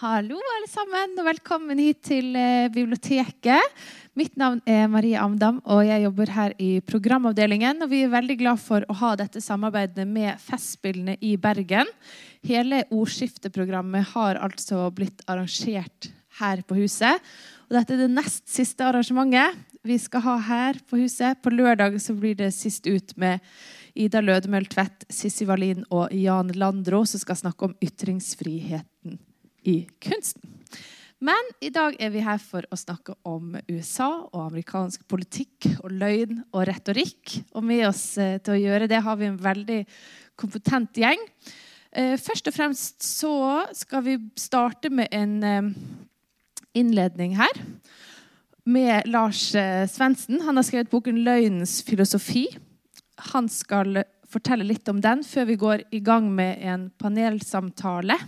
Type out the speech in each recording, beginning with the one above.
Hallo, alle sammen, og velkommen hit til eh, biblioteket. Mitt navn er Marie Amdam, og jeg jobber her i programavdelingen. Og vi er veldig glad for å ha dette samarbeidet med Festspillene i Bergen. Hele ordskifteprogrammet har altså blitt arrangert her på huset. Og dette er det nest siste arrangementet vi skal ha her på huset. På lørdag så blir det sist ut med Ida Lødemøll Tvedt, Sissi Wallin og Jan Landro, som skal snakke om ytringsfriheten i kunsten. Men i dag er vi her for å snakke om USA og amerikansk politikk og løgn og retorikk. Og med oss eh, til å gjøre det har vi en veldig kompetent gjeng. Eh, først og fremst så skal vi starte med en eh, innledning her. Med Lars Svendsen. Han har skrevet boken 'Løgnens filosofi'. Han skal fortelle litt om den før vi går i gang med en panelsamtale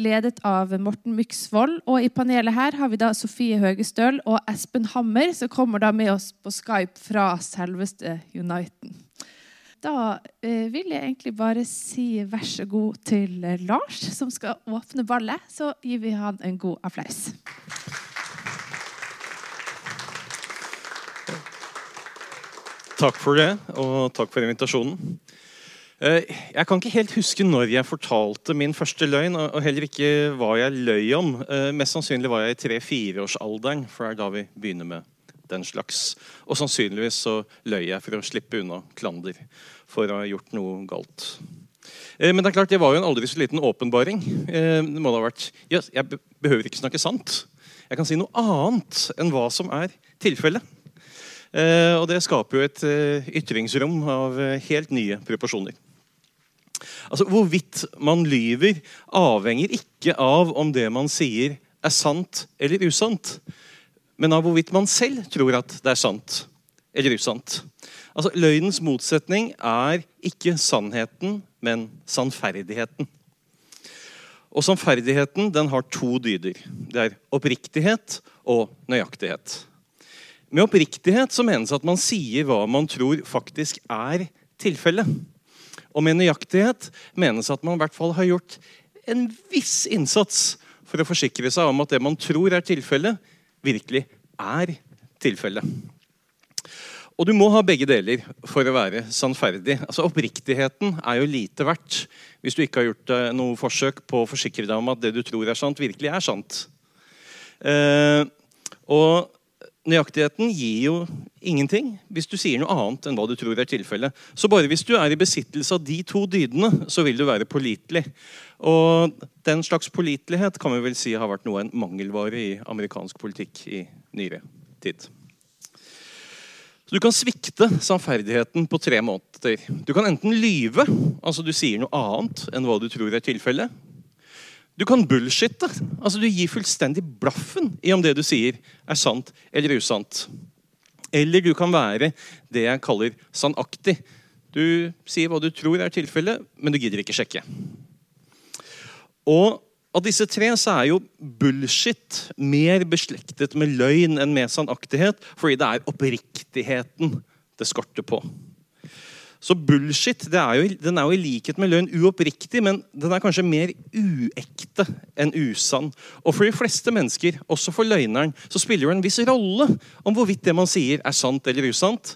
ledet av Morten Myksvold. Og i panelet her har vi da Sofie Høgestøl og Espen Hammer, som kommer da med oss på Skype fra selveste Uniten. Da eh, vil jeg egentlig bare si vær så god til eh, Lars, som skal åpne ballet. Så gir vi han en god applaus. Takk for det, og takk for invitasjonen. Eh, jeg kan ikke helt huske når jeg fortalte min første løgn, og heller ikke hva jeg løy om. Eh, mest sannsynlig var jeg i tre-fireårsalderen, for det er da vi begynner med den slags. Og sannsynligvis så løy jeg for å slippe unna klander for å ha gjort noe galt. Eh, men det er klart, det var jo en aldri så liten åpenbaring. Det må det ha vært. Jeg behøver ikke snakke sant. Jeg kan si noe annet enn hva som er tilfellet. Og det skaper jo et ytringsrom av helt nye proporsjoner. Altså, Hvorvidt man lyver, avhenger ikke av om det man sier, er sant eller usant, men av hvorvidt man selv tror at det er sant eller usant. Altså, Løgnens motsetning er ikke sannheten, men sannferdigheten. Og sannferdigheten den har to dyder. Det er oppriktighet og nøyaktighet. Med oppriktighet så menes at man sier hva man tror faktisk er tilfellet. Og med nøyaktighet menes at man i hvert fall har gjort en viss innsats for å forsikre seg om at det man tror er tilfellet, virkelig er tilfellet. Og du må ha begge deler for å være sannferdig. Altså Oppriktigheten er jo lite verdt hvis du ikke har gjort noe forsøk på å forsikre deg om at det du tror er sant, virkelig er sant. Eh, og Nøyaktigheten gir jo ingenting hvis du sier noe annet enn hva du tror er tilfellet. Så bare hvis du er i besittelse av de to dydene, så vil du være pålitelig. Og den slags pålitelighet kan vi vel si har vært noe en mangelvare i amerikansk politikk i nyere tid. Så Du kan svikte sannferdigheten på tre måter. Du kan enten lyve, altså du sier noe annet enn hva du tror er tilfellet. Du kan bullshitte. Altså, du gir fullstendig blaffen i om det du sier, er sant eller usant. Eller du kan være det jeg kaller sannaktig. Du sier hva du tror er tilfellet, men du gidder ikke sjekke. Og Av disse tre så er jo bullshit mer beslektet med løgn enn med sannaktighet, fordi det er oppriktigheten det skorter på. Så bullshit er jo, den er jo i likhet med løgn uoppriktig, men den er kanskje mer uekte enn usann. Og for de fleste mennesker, også for løgneren, så spiller det en viss rolle om hvorvidt det man sier, er sant eller usant.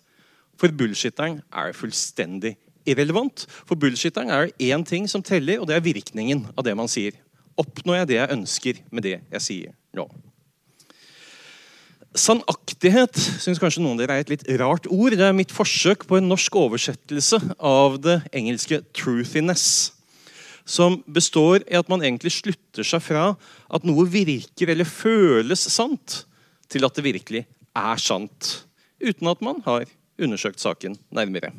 For bullshitteren er fullstendig irrelevant. For bullshitteren er det én ting som teller, og det er virkningen av det man sier. Oppnår jeg det jeg ønsker med det jeg sier nå? Sannaktighet syns kanskje noen av dere er et litt rart ord. Det er mitt forsøk på en norsk oversettelse av det engelske 'truthiness'. Som består i at man egentlig slutter seg fra at noe virker eller føles sant, til at det virkelig er sant. Uten at man har undersøkt saken nærmere.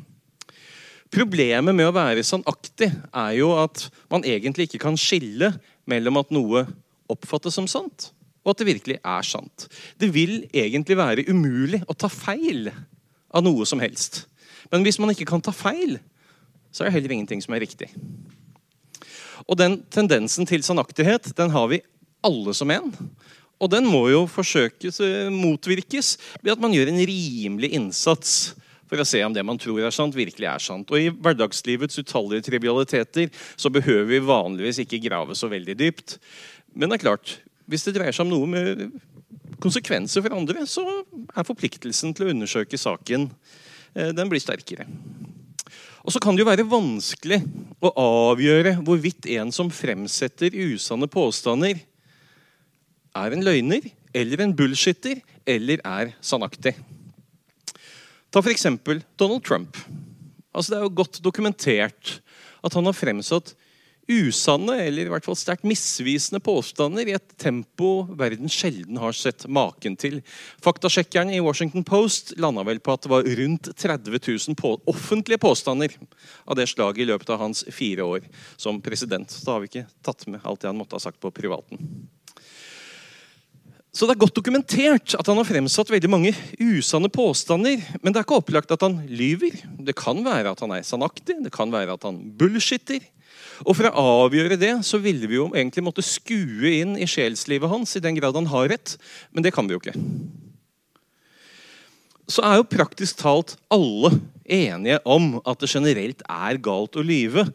Problemet med å være sannaktig er jo at man egentlig ikke kan skille mellom at noe oppfattes som sant, og at det virkelig er sant. Det vil egentlig være umulig å ta feil av noe som helst. Men hvis man ikke kan ta feil, så er det heller ingenting som er riktig. Og den tendensen til sannaktighet den har vi alle som en. Og den må jo forsøkes eh, motvirkes ved at man gjør en rimelig innsats for å se om det man tror er sant, virkelig er sant. Og I hverdagslivets utallige trivialiteter så behøver vi vanligvis ikke grave så veldig dypt. Men det er klart, hvis det dreier seg om noe med konsekvenser for andre, så er forpliktelsen til å undersøke saken eh, den blir sterkere. Og så kan det jo være vanskelig å avgjøre hvorvidt en som fremsetter usanne påstander, er en løgner eller en bullshitter eller er sannaktig. Ta f.eks. Donald Trump. Altså, det er jo godt dokumentert at han har fremsatt usanne eller i hvert fall sterkt misvisende påstander i et tempo verden sjelden har sett maken til. Faktasjekkerne i Washington Post landa vel på at det var rundt 30 000 på offentlige påstander av det slaget i løpet av hans fire år som president. Da har vi ikke tatt med alt det han måtte ha sagt på privaten. Så det er godt dokumentert at han har fremsatt veldig mange usanne påstander. Men det er ikke opplagt at han lyver. Det kan være at han er sannaktig, det kan være at han bullshitter. Og For å avgjøre det så ville vi jo egentlig måtte skue inn i sjelslivet hans, i den grad han har rett. Men det kan vi jo ikke. Så er jo praktisk talt alle enige om at det generelt er galt å lyve.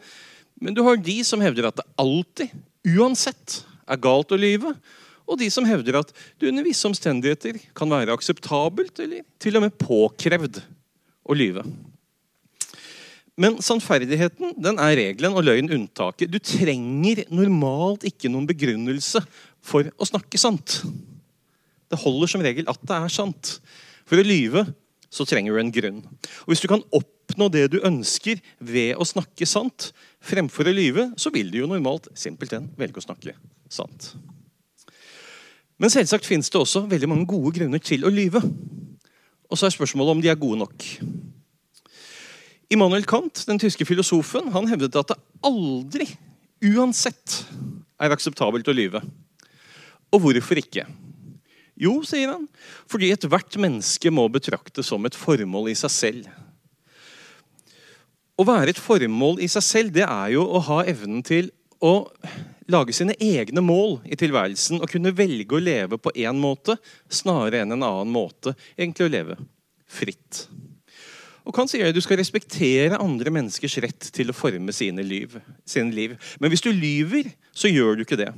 Men du har de som hevder at det alltid, uansett, er galt å lyve og de som hevder at det under visse omstendigheter kan være akseptabelt eller til og med påkrevd å lyve. Men sannferdigheten den er regelen og løgn unntaket. Du trenger normalt ikke noen begrunnelse for å snakke sant. Det holder som regel at det er sant. For å lyve så trenger du en grunn. Og Hvis du kan oppnå det du ønsker ved å snakke sant fremfor å lyve, så vil du jo normalt simpelthen velge å snakke sant. Men selvsagt finnes det også veldig mange gode grunner til å lyve. Og så er spørsmålet om de er gode nok. Immanuel Kant, den tyske filosofen, han hevdet at det aldri, uansett, er akseptabelt å lyve. Og hvorfor ikke? Jo, sier han, fordi ethvert menneske må betraktes som et formål i seg selv. Å være et formål i seg selv, det er jo å ha evnen til å lage sine egne mål i tilværelsen og kunne velge å leve på én måte snarere enn en annen måte. Egentlig å leve fritt. Og kan sier at Du skal respektere andre menneskers rett til å forme sine liv, sine liv. Men hvis du lyver, så gjør du ikke det.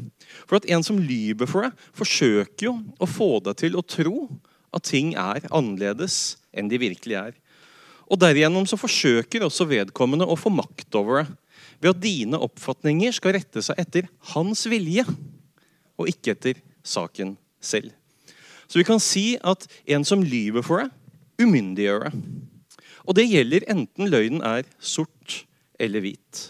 For at en som lyver for deg, forsøker jo å få deg til å tro at ting er annerledes enn de virkelig er. Og Derigjennom så forsøker også vedkommende å få makt over deg ved at dine oppfatninger skal rette seg etter hans vilje, og ikke etter saken selv. Så vi kan si at en som lyver for deg, umyndiggjør deg. Og det gjelder enten løgnen er sort eller hvit.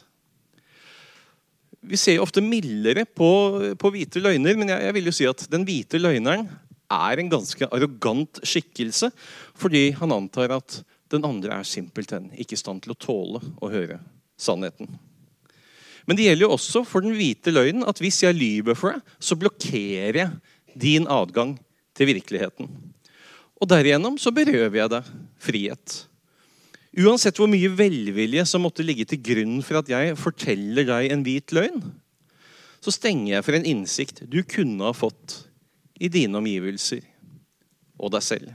Vi ser jo ofte mildere på, på hvite løgner, men jeg, jeg, vil jo si at den hvite løgneren er en ganske arrogant skikkelse, fordi han antar at den andre er simpelthen ikke i stand til å tåle å høre sannheten. Men det gjelder jo også for den hvite løgnen at hvis jeg lyver for deg, så blokkerer jeg din adgang til virkeligheten. Og derigjennom så berøver jeg deg frihet. Uansett hvor mye velvilje som måtte ligge til grunn for at jeg forteller deg en hvit løgn, så stenger jeg for en innsikt du kunne ha fått i dine omgivelser og deg selv.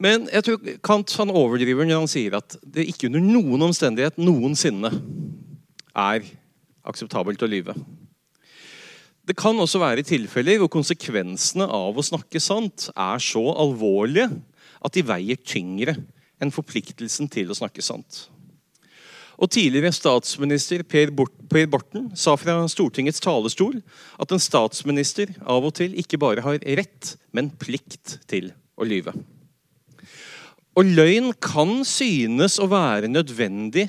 Men jeg tror Kant han overdriver når han sier at det ikke under noen omstendighet noensinne er akseptabelt å lyve. Det kan også være tilfeller hvor konsekvensene av å snakke sant er så alvorlige at de veier tyngre enn forpliktelsen til å snakke sant. Og Tidligere statsminister Per Borten sa fra Stortingets talerstol at en statsminister av og til ikke bare har rett, men plikt til å lyve. Og løgn kan synes å være nødvendig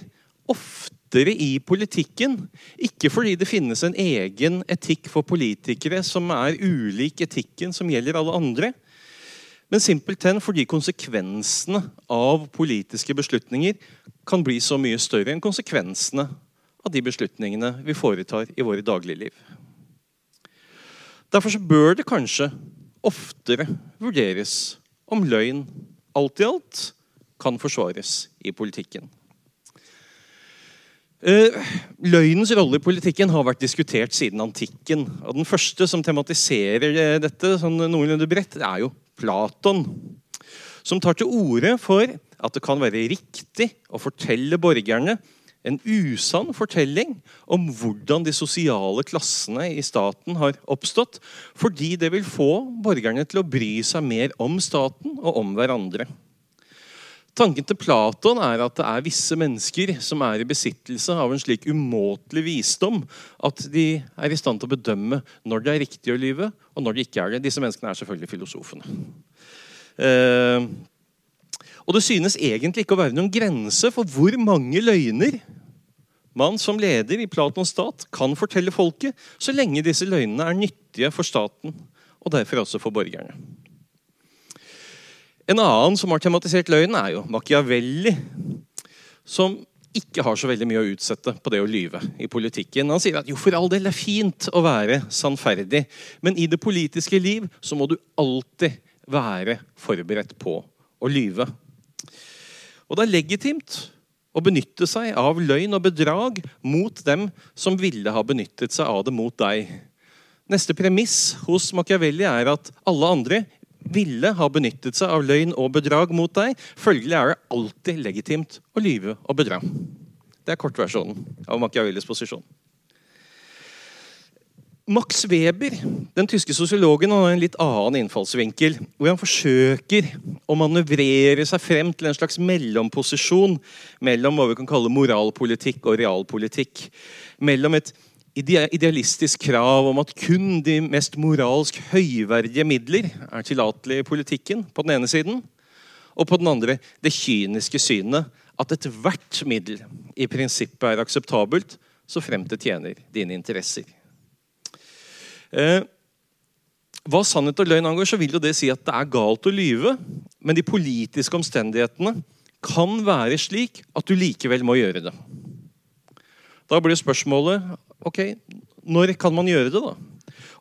oftere i politikken. Ikke fordi det finnes en egen etikk for politikere som er ulik etikken som gjelder alle andre, men simpelthen fordi konsekvensene av politiske beslutninger kan bli så mye større enn konsekvensene av de beslutningene vi foretar i våre dagligliv. Derfor bør det kanskje oftere vurderes om løgn alt i alt kan forsvares i politikken. Eh, løgnens rolle i politikken har vært diskutert siden antikken. og Den første som tematiserer eh, dette sånn noenlunde bredt, er jo Platon. som tar til orde for at det kan være riktig å fortelle borgerne en usann fortelling om hvordan de sosiale klassene i staten har oppstått, fordi det vil få borgerne til å bry seg mer om staten og om hverandre. Tanken til Platon er at det er visse mennesker som er i besittelse av en slik umåtelig visdom at de er i stand til å bedømme når det er riktig å lyve, og når det ikke er det. Disse menneskene er selvfølgelig filosofene. Eh, og det synes egentlig ikke å være noen grense for hvor mange løgner man som leder i Platons stat kan fortelle folket, så lenge disse løgnene er nyttige for staten, og derfor også for borgerne. En annen som har tematisert løgnen, er jo Machiavelli. Som ikke har så veldig mye å utsette på det å lyve i politikken. Han sier at jo, for all del er fint å være sannferdig, men i det politiske liv så må du alltid være forberedt på å lyve. Og det er legitimt å benytte seg av løgn og bedrag mot dem som ville ha benyttet seg av det mot deg. Neste premiss hos Machiavelli er at alle andre ville ha benyttet seg av løgn og bedrag mot deg. Følgelig er det alltid legitimt å lyve og bedra. Det er kortversjonen av Machiavellis posisjon. Max Weber, den tyske sosiologen, har en litt annen innfallsvinkel. Hvor han forsøker å manøvrere seg frem til en slags mellomposisjon mellom hva vi kan kalle moralpolitikk og realpolitikk. Mellom et idealistisk krav om at kun de mest moralsk høyverdige midler er tillatelige i politikken, på den ene siden, og på den andre det kyniske synet at ethvert middel i prinsippet er akseptabelt så fremt det tjener dine interesser. Eh, hva sannhet og løgn angår, så vil jo det si at det er galt å lyve, men de politiske omstendighetene kan være slik at du likevel må gjøre det. Da blir spørsmålet Ok, når kan man gjøre det, da?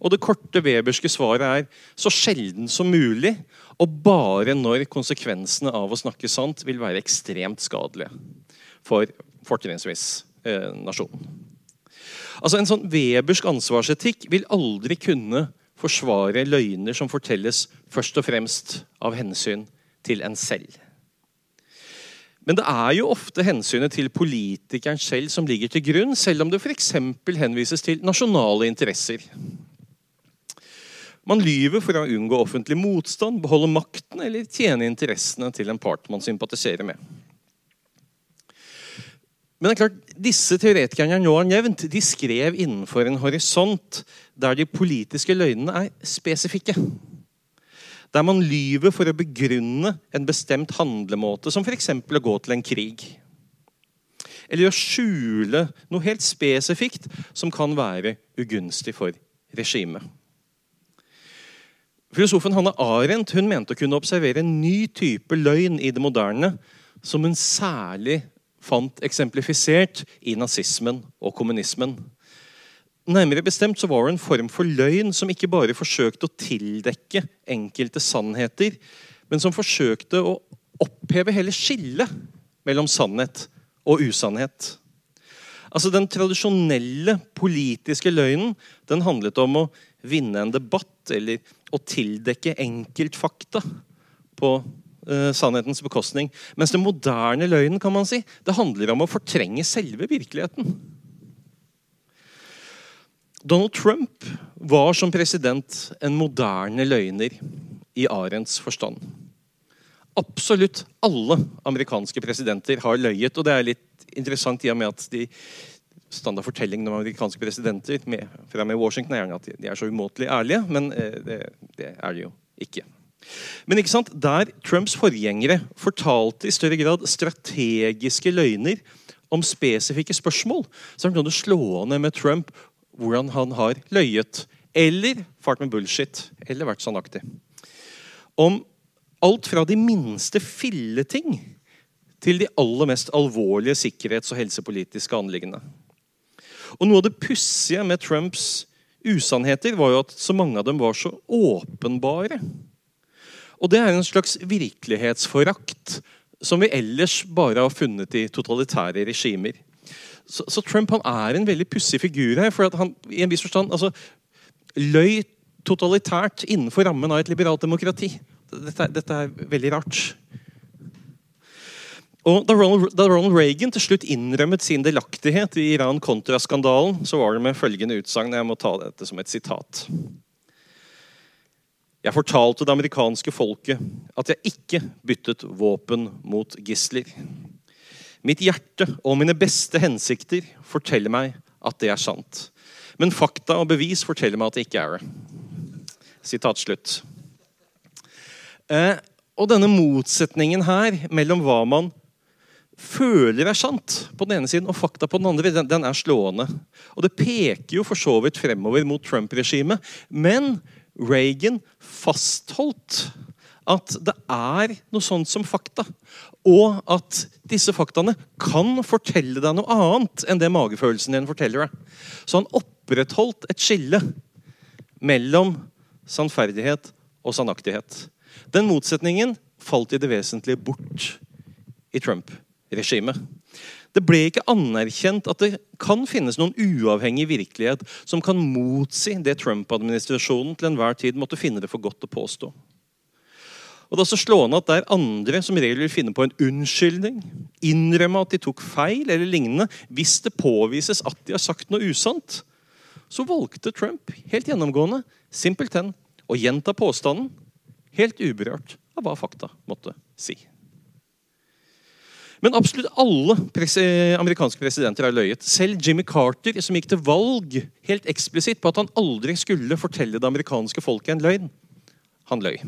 Og det korte weberske svaret er så sjelden som mulig, og bare når konsekvensene av å snakke sant vil være ekstremt skadelige for fortrinnsvis eh, nasjonen. Altså En sånn webersk ansvarsetikk vil aldri kunne forsvare løgner som fortelles først og fremst av hensyn til en selv. Men det er jo ofte hensynet til politikeren selv som ligger til grunn, selv om det f.eks. henvises til nasjonale interesser. Man lyver for å unngå offentlig motstand, beholde makten eller tjene interessene til en part man sympatiserer med. Men det er klart, disse teoretikerne jeg nå har nevnt, de skrev innenfor en horisont der de politiske løgnene er spesifikke der man lyver for å begrunne en bestemt handlemåte, som f.eks. å gå til en krig. Eller å skjule noe helt spesifikt som kan være ugunstig for regimet. Filosofen Hanne Arendt hun mente å kunne observere en ny type løgn i det moderne, som hun særlig fant eksemplifisert i nazismen og kommunismen. Nærmere bestemt så var det en form for løgn som ikke bare forsøkte å tildekke enkelte sannheter, men som forsøkte å oppheve hele skillet mellom sannhet og usannhet. Altså Den tradisjonelle politiske løgnen den handlet om å vinne en debatt eller å tildekke enkeltfakta på eh, sannhetens bekostning. Mens den moderne løgnen kan man si, det handler om å fortrenge selve virkeligheten. Donald Trump var som president en moderne løgner i Arends forstand. Absolutt alle amerikanske presidenter har løyet. Og det er litt interessant i og med at de standardfortellingene om amerikanske presidenter med, fra med Washington er gjerne at de er så umåtelig ærlige, men eh, det, det er de jo ikke. Men ikke sant? der Trumps forgjengere fortalte i større grad strategiske løgner om spesifikke spørsmål, så er det slående med Trump hvordan han har løyet eller fart med bullshit eller vært sannaktig. Om alt fra de minste filleting til de aller mest alvorlige sikkerhets- og helsepolitiske anliggende. Og Noe av det pussige med Trumps usannheter var jo at så mange av dem var så åpenbare. Og det er en slags virkelighetsforakt som vi ellers bare har funnet i totalitære regimer. Så, så, Trump han er en veldig pussig figur her. for han i en viss forstand altså, løy totalitært innenfor rammen av et liberalt demokrati. dette, dette er veldig rart. Og da Ronald, da Ronald, Reagan til slutt innrømmet sin delaktighet i Iran-Contra-skandalen, så var det med følgende utsagn. Jeg må ta dette som et sitat. Jeg fortalte det amerikanske folket at jeg ikke byttet våpen mot gisler. Mitt hjerte og mine beste hensikter forteller meg at det er sant. Men fakta og bevis forteller meg at det ikke er det. Sitat slutt. Eh, og denne motsetningen her mellom hva man føler er sant på den ene siden, og fakta på den andre, den, den er slående. Og det peker jo for så vidt fremover mot Trump-regimet. Men Reagan fastholdt at det er noe sånt som fakta. Og at disse faktaene kan fortelle deg noe annet enn det magefølelsen din forteller deg. Så han opprettholdt et skille mellom sannferdighet og sannaktighet. Den motsetningen falt i det vesentlige bort i Trump regimet. Det ble ikke anerkjent at det kan finnes noen uavhengig virkelighet som kan motsi det Trump-administrasjonen til enhver tid måtte finne det for godt å påstå. Og Det er også slående at det er andre som regel vil finne på en unnskyldning, innrømme at de tok feil eller lignende, hvis det påvises at de har sagt noe usant, så valgte Trump helt gjennomgående simpelthen å gjenta påstanden helt uberørt av hva fakta måtte si. Men absolutt alle pres amerikanske presidenter har løyet. Selv Jimmy Carter, som gikk til valg helt eksplisitt på at han aldri skulle fortelle det amerikanske folket en løgn, han løy.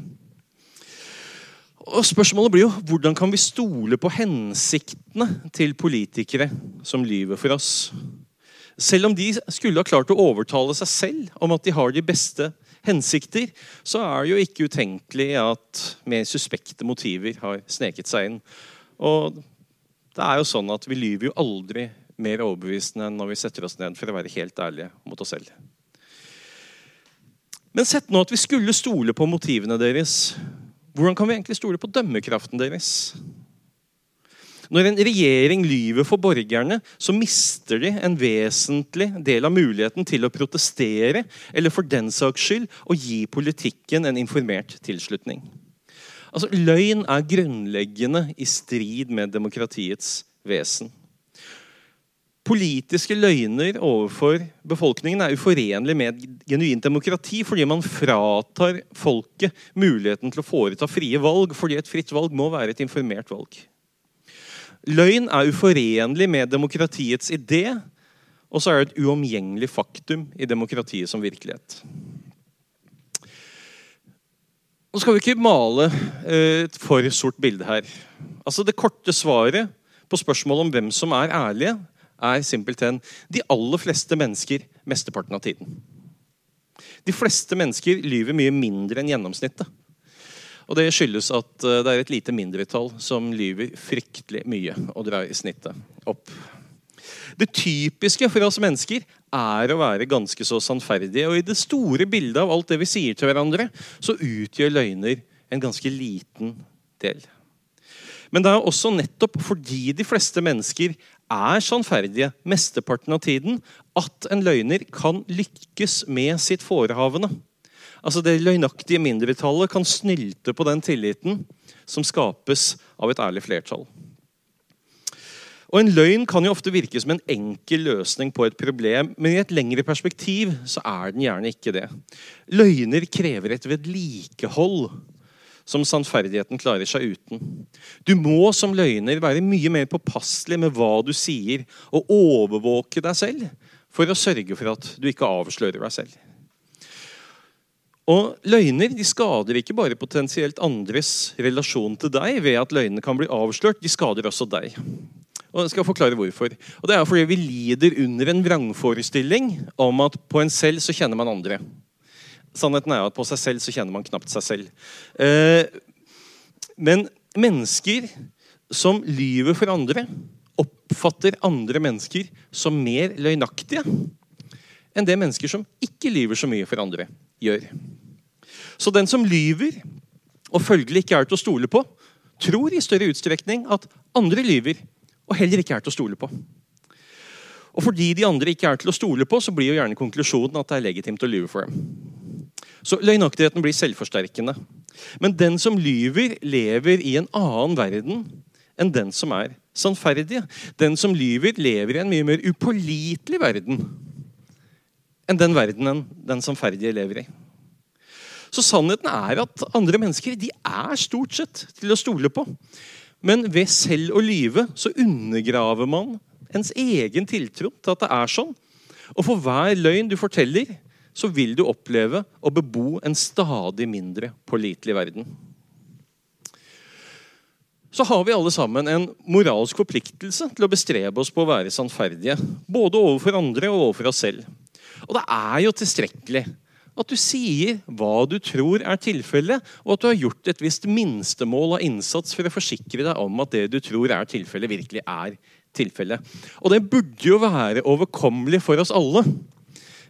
Og Spørsmålet blir jo hvordan kan vi stole på hensiktene til politikere som lyver for oss? Selv om de skulle ha klart å overtale seg selv om at de har de beste hensikter, så er det jo ikke utenkelig at mer suspekte motiver har sneket seg inn. Og det er jo sånn at Vi lyver jo aldri mer overbevisende enn når vi setter oss ned for å være helt ærlige mot oss selv. Men sett nå at vi skulle stole på motivene deres. Hvordan kan vi egentlig stole på dømmekraften deres? Når en regjering lyver for borgerne, så mister de en vesentlig del av muligheten til å protestere eller for den saks skyld å gi politikken en informert tilslutning. Altså, Løgn er grunnleggende i strid med demokratiets vesen. Politiske løgner overfor befolkningen er uforenlig med et genuint demokrati fordi man fratar folket muligheten til å foreta frie valg, fordi et fritt valg må være et informert valg. Løgn er uforenlig med demokratiets idé, og så er det et uomgjengelig faktum i demokratiet som virkelighet. Nå skal vi ikke male eh, et for sort bilde her. Altså Det korte svaret på spørsmålet om hvem som er ærlige, er simpelthen de aller fleste mennesker mesteparten av tiden. De fleste mennesker lyver mye mindre enn gjennomsnittet. Og Det skyldes at eh, det er et lite mindretall som lyver fryktelig mye og drar snittet opp. Det typiske for oss mennesker er å være ganske så sannferdige. Og i det store bildet av alt det vi sier til hverandre, så utgjør løgner en ganske liten del. Men det er også nettopp fordi de fleste mennesker er sannferdige mesteparten av tiden, at en løgner kan lykkes med sitt forehavende. Altså Det løgnaktige mindretallet kan snylte på den tilliten som skapes av et ærlig flertall. Og En løgn kan jo ofte virke som en enkel løsning på et problem, men i et lengre perspektiv så er den gjerne ikke det. Løgner krever et vedlikehold som sannferdigheten klarer seg uten. Du må som løgner være mye mer påpasselig med hva du sier, og overvåke deg selv for å sørge for at du ikke avslører deg selv. Og Løgner de skader ikke bare potensielt andres relasjon til deg ved at løgnene kan bli avslørt, de skader også deg. Og jeg skal forklare hvorfor. Og Det er fordi vi lider under en vrangforestilling om at på en selv så kjenner man andre. Sannheten er at på seg selv så kjenner man knapt seg selv. Eh, men mennesker som lyver for andre, oppfatter andre mennesker som mer løgnaktige enn det mennesker som ikke lyver så mye for andre, gjør. Så den som lyver, og følgelig ikke er til å stole på, tror i større utstrekning at andre lyver og heller ikke er til å stole på. Og fordi de andre ikke er til å stole på, så blir jo gjerne konklusjonen at det er legitimt å lyve for dem. Så løgnaktigheten blir selvforsterkende. Men den som lyver, lever i en annen verden enn den som er sannferdig. Den som lyver, lever i en mye mer upålitelig verden enn den verdenen den sannferdige lever i. Så sannheten er at andre mennesker de er stort sett til å stole på. Men ved selv å lyve så undergraver man ens egen tiltro til at det er sånn. Og for hver løgn du forteller, så vil du oppleve å bebo en stadig mindre pålitelig verden. Så har vi alle sammen en moralsk forpliktelse til å bestrebe oss på å være sannferdige. Både overfor andre og overfor oss selv. Og det er jo tilstrekkelig at du sier hva du tror er tilfellet, og at du har gjort et visst minstemål av innsats for å forsikre deg om at det du tror er tilfellet, virkelig er tilfellet. Og det burde jo være overkommelig for oss alle.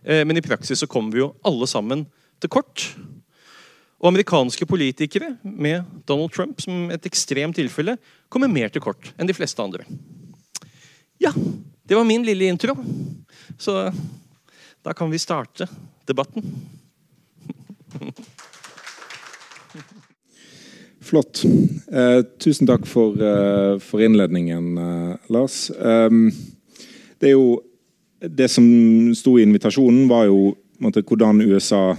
Eh, men i praksis så kommer vi jo alle sammen til kort. Og amerikanske politikere, med Donald Trump som et ekstremt tilfelle, kommer mer til kort enn de fleste andre. Ja, det var min lille intro. Så da kan vi starte debatten. Flott. Eh, tusen takk for, eh, for innledningen, eh, Lars. Um, det er jo Det som sto i invitasjonen, var jo måtte, hvordan USA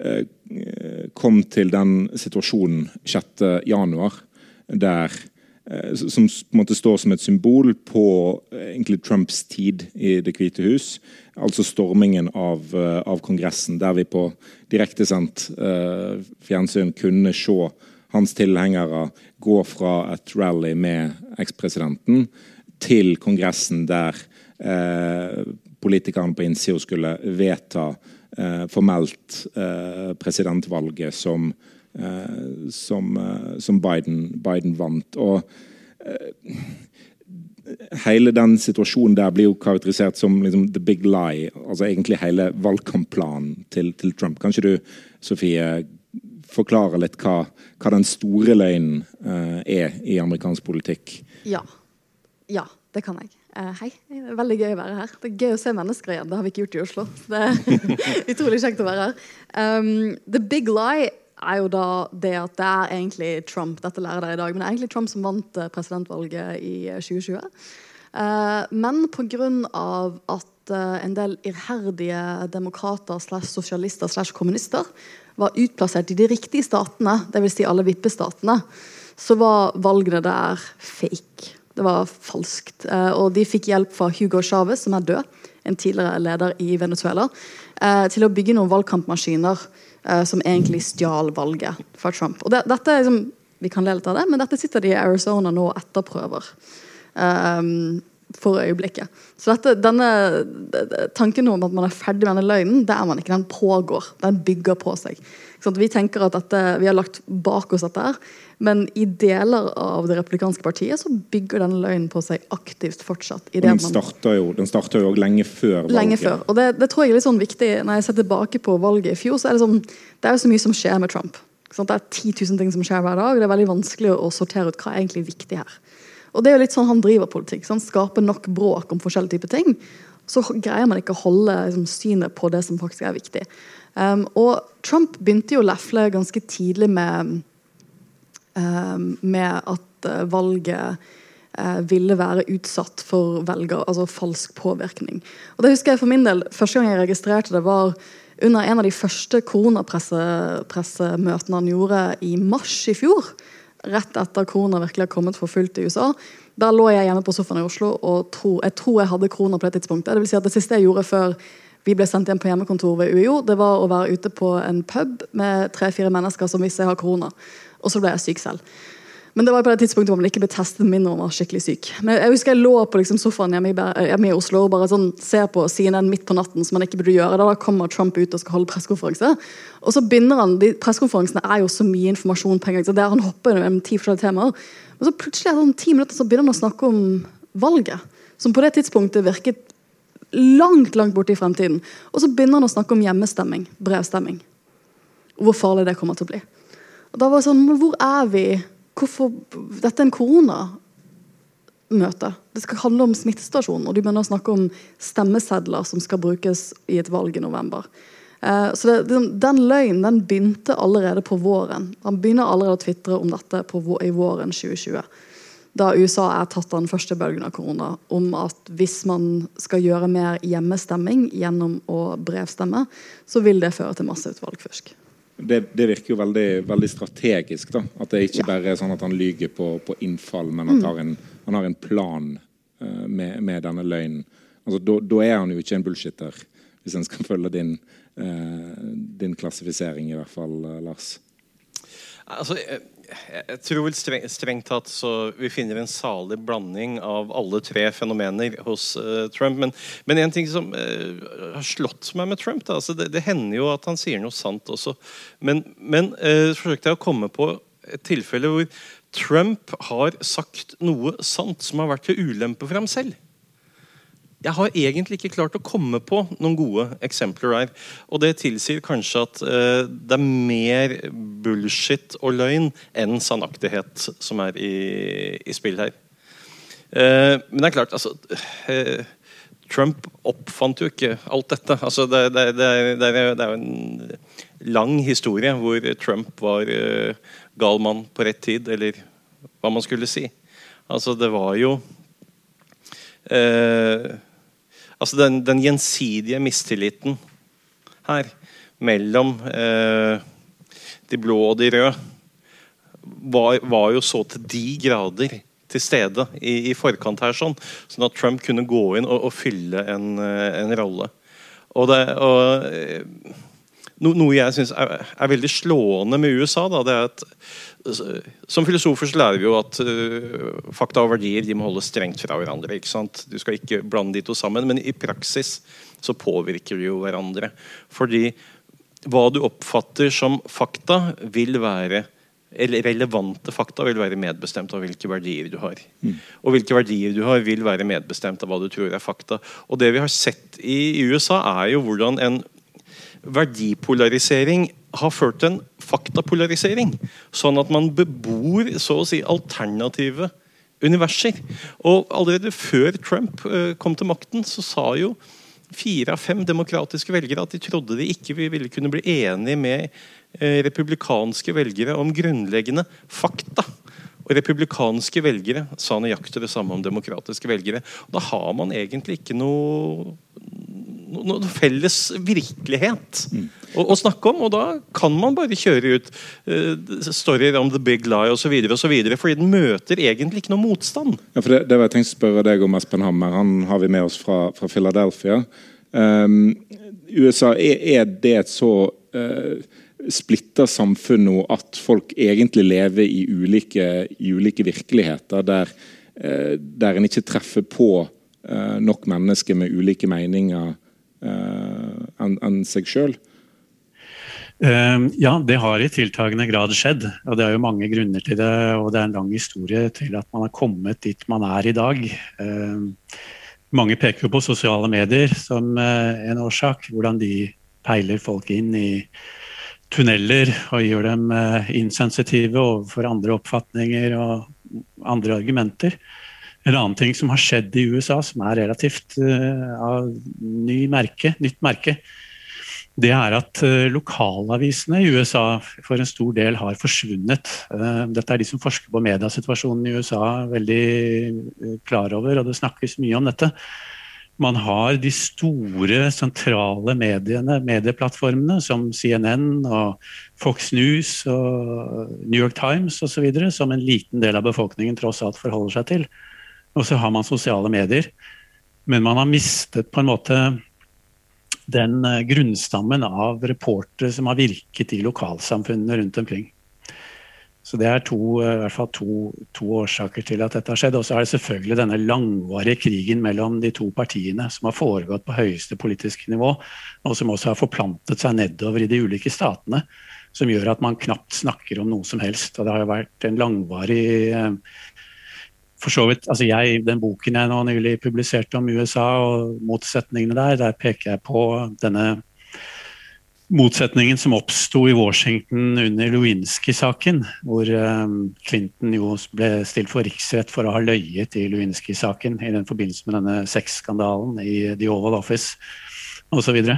eh, kom til den situasjonen 6.1, der eh, som måte står som et symbol på eh, egentlig Trumps tid i Det hvite hus. Altså stormingen av, av Kongressen, der vi på direktesendt fjernsyn kunne se hans tilhengere gå fra et rally med ekspresidenten til Kongressen, der eh, politikerne på innsida skulle vedta eh, formelt eh, presidentvalget som, eh, som, eh, som Biden, Biden, vant. Og eh, hele den situasjonen der blir jo karakterisert som liksom, the big lie. Altså egentlig hele valgkampplanen til, til Trump. Kanskje du, Sofie, forklare litt hva, hva den store løgnen eh, er i amerikansk politikk? Ja. Ja, det kan jeg. Uh, hei. Veldig gøy å være her. Det er gøy å se mennesker igjen. Det har vi ikke gjort i Oslo. Det er utrolig kjekt å være her. Um, the big lie er jo da det at det er egentlig Trump dette lærer dere i dag, men det er egentlig Trump som vant eh, presidentvalget i 2020. Uh, men pga. at uh, en del iherdige demokrater slash sosialister slash kommunister var utplassert i de riktige statene, dvs. Si alle vippestatene, så var valgene der fake. Det var falskt. Eh, og de fikk hjelp fra Hugo Chávez, som er død, en tidligere leder i Venezuela, eh, til å bygge noen valgkampmaskiner eh, som egentlig stjal valget fra Trump. Og det, dette er liksom, Vi kan le litt av det, men dette sitter de i Arizona nå og etterprøver. Um, for øyeblikket. Så dette, denne tanken om at man er ferdig med denne løgnen, det er man ikke. Den pågår. Den bygger på seg. Sånn vi tenker at dette, vi har lagt bak oss dette her, men i deler av det republikanske partiet så bygger denne løgnen på seg aktivt fortsatt. Og den starter jo, den starter jo lenge før valget. Lenge før. Og det, det, tror jeg er litt sånn viktig når jeg ser tilbake på valget i fjor. så er Det sånn, det er jo så mye som skjer med Trump. Sånn, det er 10 000 ting som skjer hver dag. og Det er veldig vanskelig å sortere ut hva er egentlig viktig her. Og det er jo litt sånn Han driver politikk. Så han skaper nok bråk om forskjellige typer ting. Så greier man ikke å holde liksom, synet på det som faktisk er viktig. Um, og Trump begynte jo å lefle ganske tidlig med, um, med at uh, valget uh, ville være utsatt for velger, altså falsk påvirkning. Og det husker jeg for min del, Første gang jeg registrerte det, var under en av de første koronapressemøtene han gjorde i mars i fjor rett etter korona virkelig har kommet for fullt i USA. Da lå jeg hjemme på sofaen i Oslo og tro, jeg tror jeg hadde korona på det tidspunktet. Det vil si at det siste jeg gjorde før vi ble sendt hjem på hjemmekontor ved UiO, det var å være ute på en pub med tre-fire mennesker som visste jeg har korona. Og så ble jeg syk selv. Men det var på det tidspunktet hvor man ikke ble testet mindre om man var skikkelig syk. Men jeg husker jeg lå på liksom sofaen hjemme i, hjemme i, Oslo og bare sånn, ser på CNN midt på natten, som man ikke burde gjøre. Da, kommer Trump ut og skal holde pressekonferanse. Og så begynner han, de Pressekonferansene er jo så mye informasjon på en gang. så der Han hopper gjennom ti forskjellige temaer. Og så plutselig sånn ti minutter så begynner han å snakke om valget. Som på det tidspunktet virket langt langt borte i fremtiden. Og så begynner han å snakke om hjemmestemming. Brevstemming. Og Hvor farlig det kommer til å bli. Og da var det sånn, Hvor er vi? hvorfor, Dette er en koronamøte. Det skal handle om smittesituasjonen. Og de begynner å snakke om stemmesedler som skal brukes i et valg i november. Eh, så det, den, den løgnen den begynte allerede på våren. Han begynner allerede å tvitre om dette på, i våren 2020. Da USA er tatt av den første bølgen av korona, om at hvis man skal gjøre mer hjemmestemming gjennom å brevstemme, så vil det føre til masseutvalgfusk. Det, det, virker jo veldig, veldig, strategisk. da, At det ikke bare er sånn at han lyger på, på innfall, men at mm. han, han har en plan uh, med, med, denne løgnen. Altså, Da er han jo ikke en bullshitter, hvis en skal følge din, uh, din klassifisering, i hvert fall, uh, Lars. Altså, jeg, jeg tror vel streng, strengt tatt så vi finner en salig blanding av alle tre fenomener hos uh, Trump. Men, men, en ting som uh, har slått meg med Trump da, altså det, det, hender jo at han sier noe sant også. Men, men uh, forsøkte jeg å komme på et tilfelle hvor Trump har sagt noe sant som har vært til ulempe for ham selv. Jeg har egentlig ikke klart å komme på noen gode eksempler der. Og det tilsier kanskje at uh, det er mer bullshit og løgn enn sannaktighet som er i, i spill her. Uh, men det er klart, altså uh, Trump oppfant jo ikke alt dette. Altså, det, det, det, det er jo en lang historie hvor Trump var gal mann på rett tid, eller hva man skulle si. Altså, det var jo eh, Altså den, den gjensidige mistilliten her mellom eh, de blå og de røde var, var, jo så til de grader til stede i, i, forkant her, sånn, sånn at Trump kunne gå inn og, og fylle en, eh, en, rolle. Og, det, og eh, no, Noe jeg syns er, er, veldig slående med USA, da, det er at som filosofer så lærer vi jo at uh, fakta og verdier de må holde strengt fra hverandre. ikke sant? Du skal ikke blande de to sammen, men i praksis så påvirker de jo hverandre. Fordi hva du oppfatter som fakta, vil være eller relevante fakta vil være medbestemt av hvilke verdier du har. Mm. Og hvilke verdier du har, vil være medbestemt av hva du tror er fakta. Og det vi har sett i USA, er jo hvordan en verdipolarisering har ført til en faktapolarisering. Sånn at man bebor så å si alternative universer. Og allerede før Trump uh, kom til makten, så sa jo fire av fem demokratiske velgere at de trodde de ikke ville kunne bli enige med uh, republikanske velgere om grunnleggende fakta. Og republikanske velgere sa nøyaktig det samme om demokratiske velgere. Da har man egentlig ikke noe noe felles virkelighet mm. å, å, snakke om. Og da kan man bare kjøre ut uh, storyer om the big lie osv. Fordi den møter egentlig ikke noe motstand. Ja, for det, det var jeg tenkt å spørre deg om, Espen Hammer. Han har vi med oss fra, fra Philadelphia. Um, USA, er, er, det et så uh, splitta samfunn nå at folk egentlig lever i ulike, i ulike virkeligheter, der, uh, der en ikke treffer på nok mennesker med ulike meninger Eh, enn en seg sjøl? Uh, ja, det har i tiltagende grad skjedd. og Det er jo mange grunner til det. og Det er en lang historie til at man har kommet dit man er i dag. Uh, mange peker jo på sosiale medier som uh, en årsak. Hvordan de peiler folk inn i tunneler og gjør dem insensitive overfor andre oppfatninger og andre argumenter. En annen ting som har skjedd i USA, som er relativt uh, av ny merke, nytt merke, det er at uh, lokalavisene i USA for en stor del har forsvunnet. Uh, dette er de som forsker på mediesituasjonen i USA veldig klar over, og det snakkes mye om dette. Man har de store, sentrale mediene, medieplattformene som CNN og Fox News og New York Times osv. som en liten del av befolkningen tross alt forholder seg til. Og så har man sosiale medier. Men man har mistet på en måte den eh, grunnstammen av reportere som har virket i lokalsamfunnene rundt omkring. Så Det er to, eh, i hvert fall to, to årsaker til at dette har skjedd. Og så er det selvfølgelig denne langvarige krigen mellom de to partiene som har foregått på høyeste politiske nivå, og som også har forplantet seg nedover i de ulike statene. Som gjør at man knapt snakker om noe som helst. Og det har jo vært en langvarig eh, for så vidt, altså jeg, Den boken jeg nå nylig publiserte om USA og motsetningene der, der peker jeg på denne motsetningen som oppsto i Washington under Lewinsky-saken, hvor um, Clinton jo ble stilt for riksrett for å ha løyet i Lewinsky-saken i den forbindelse med denne sexskandalen i The Oval Office osv. Og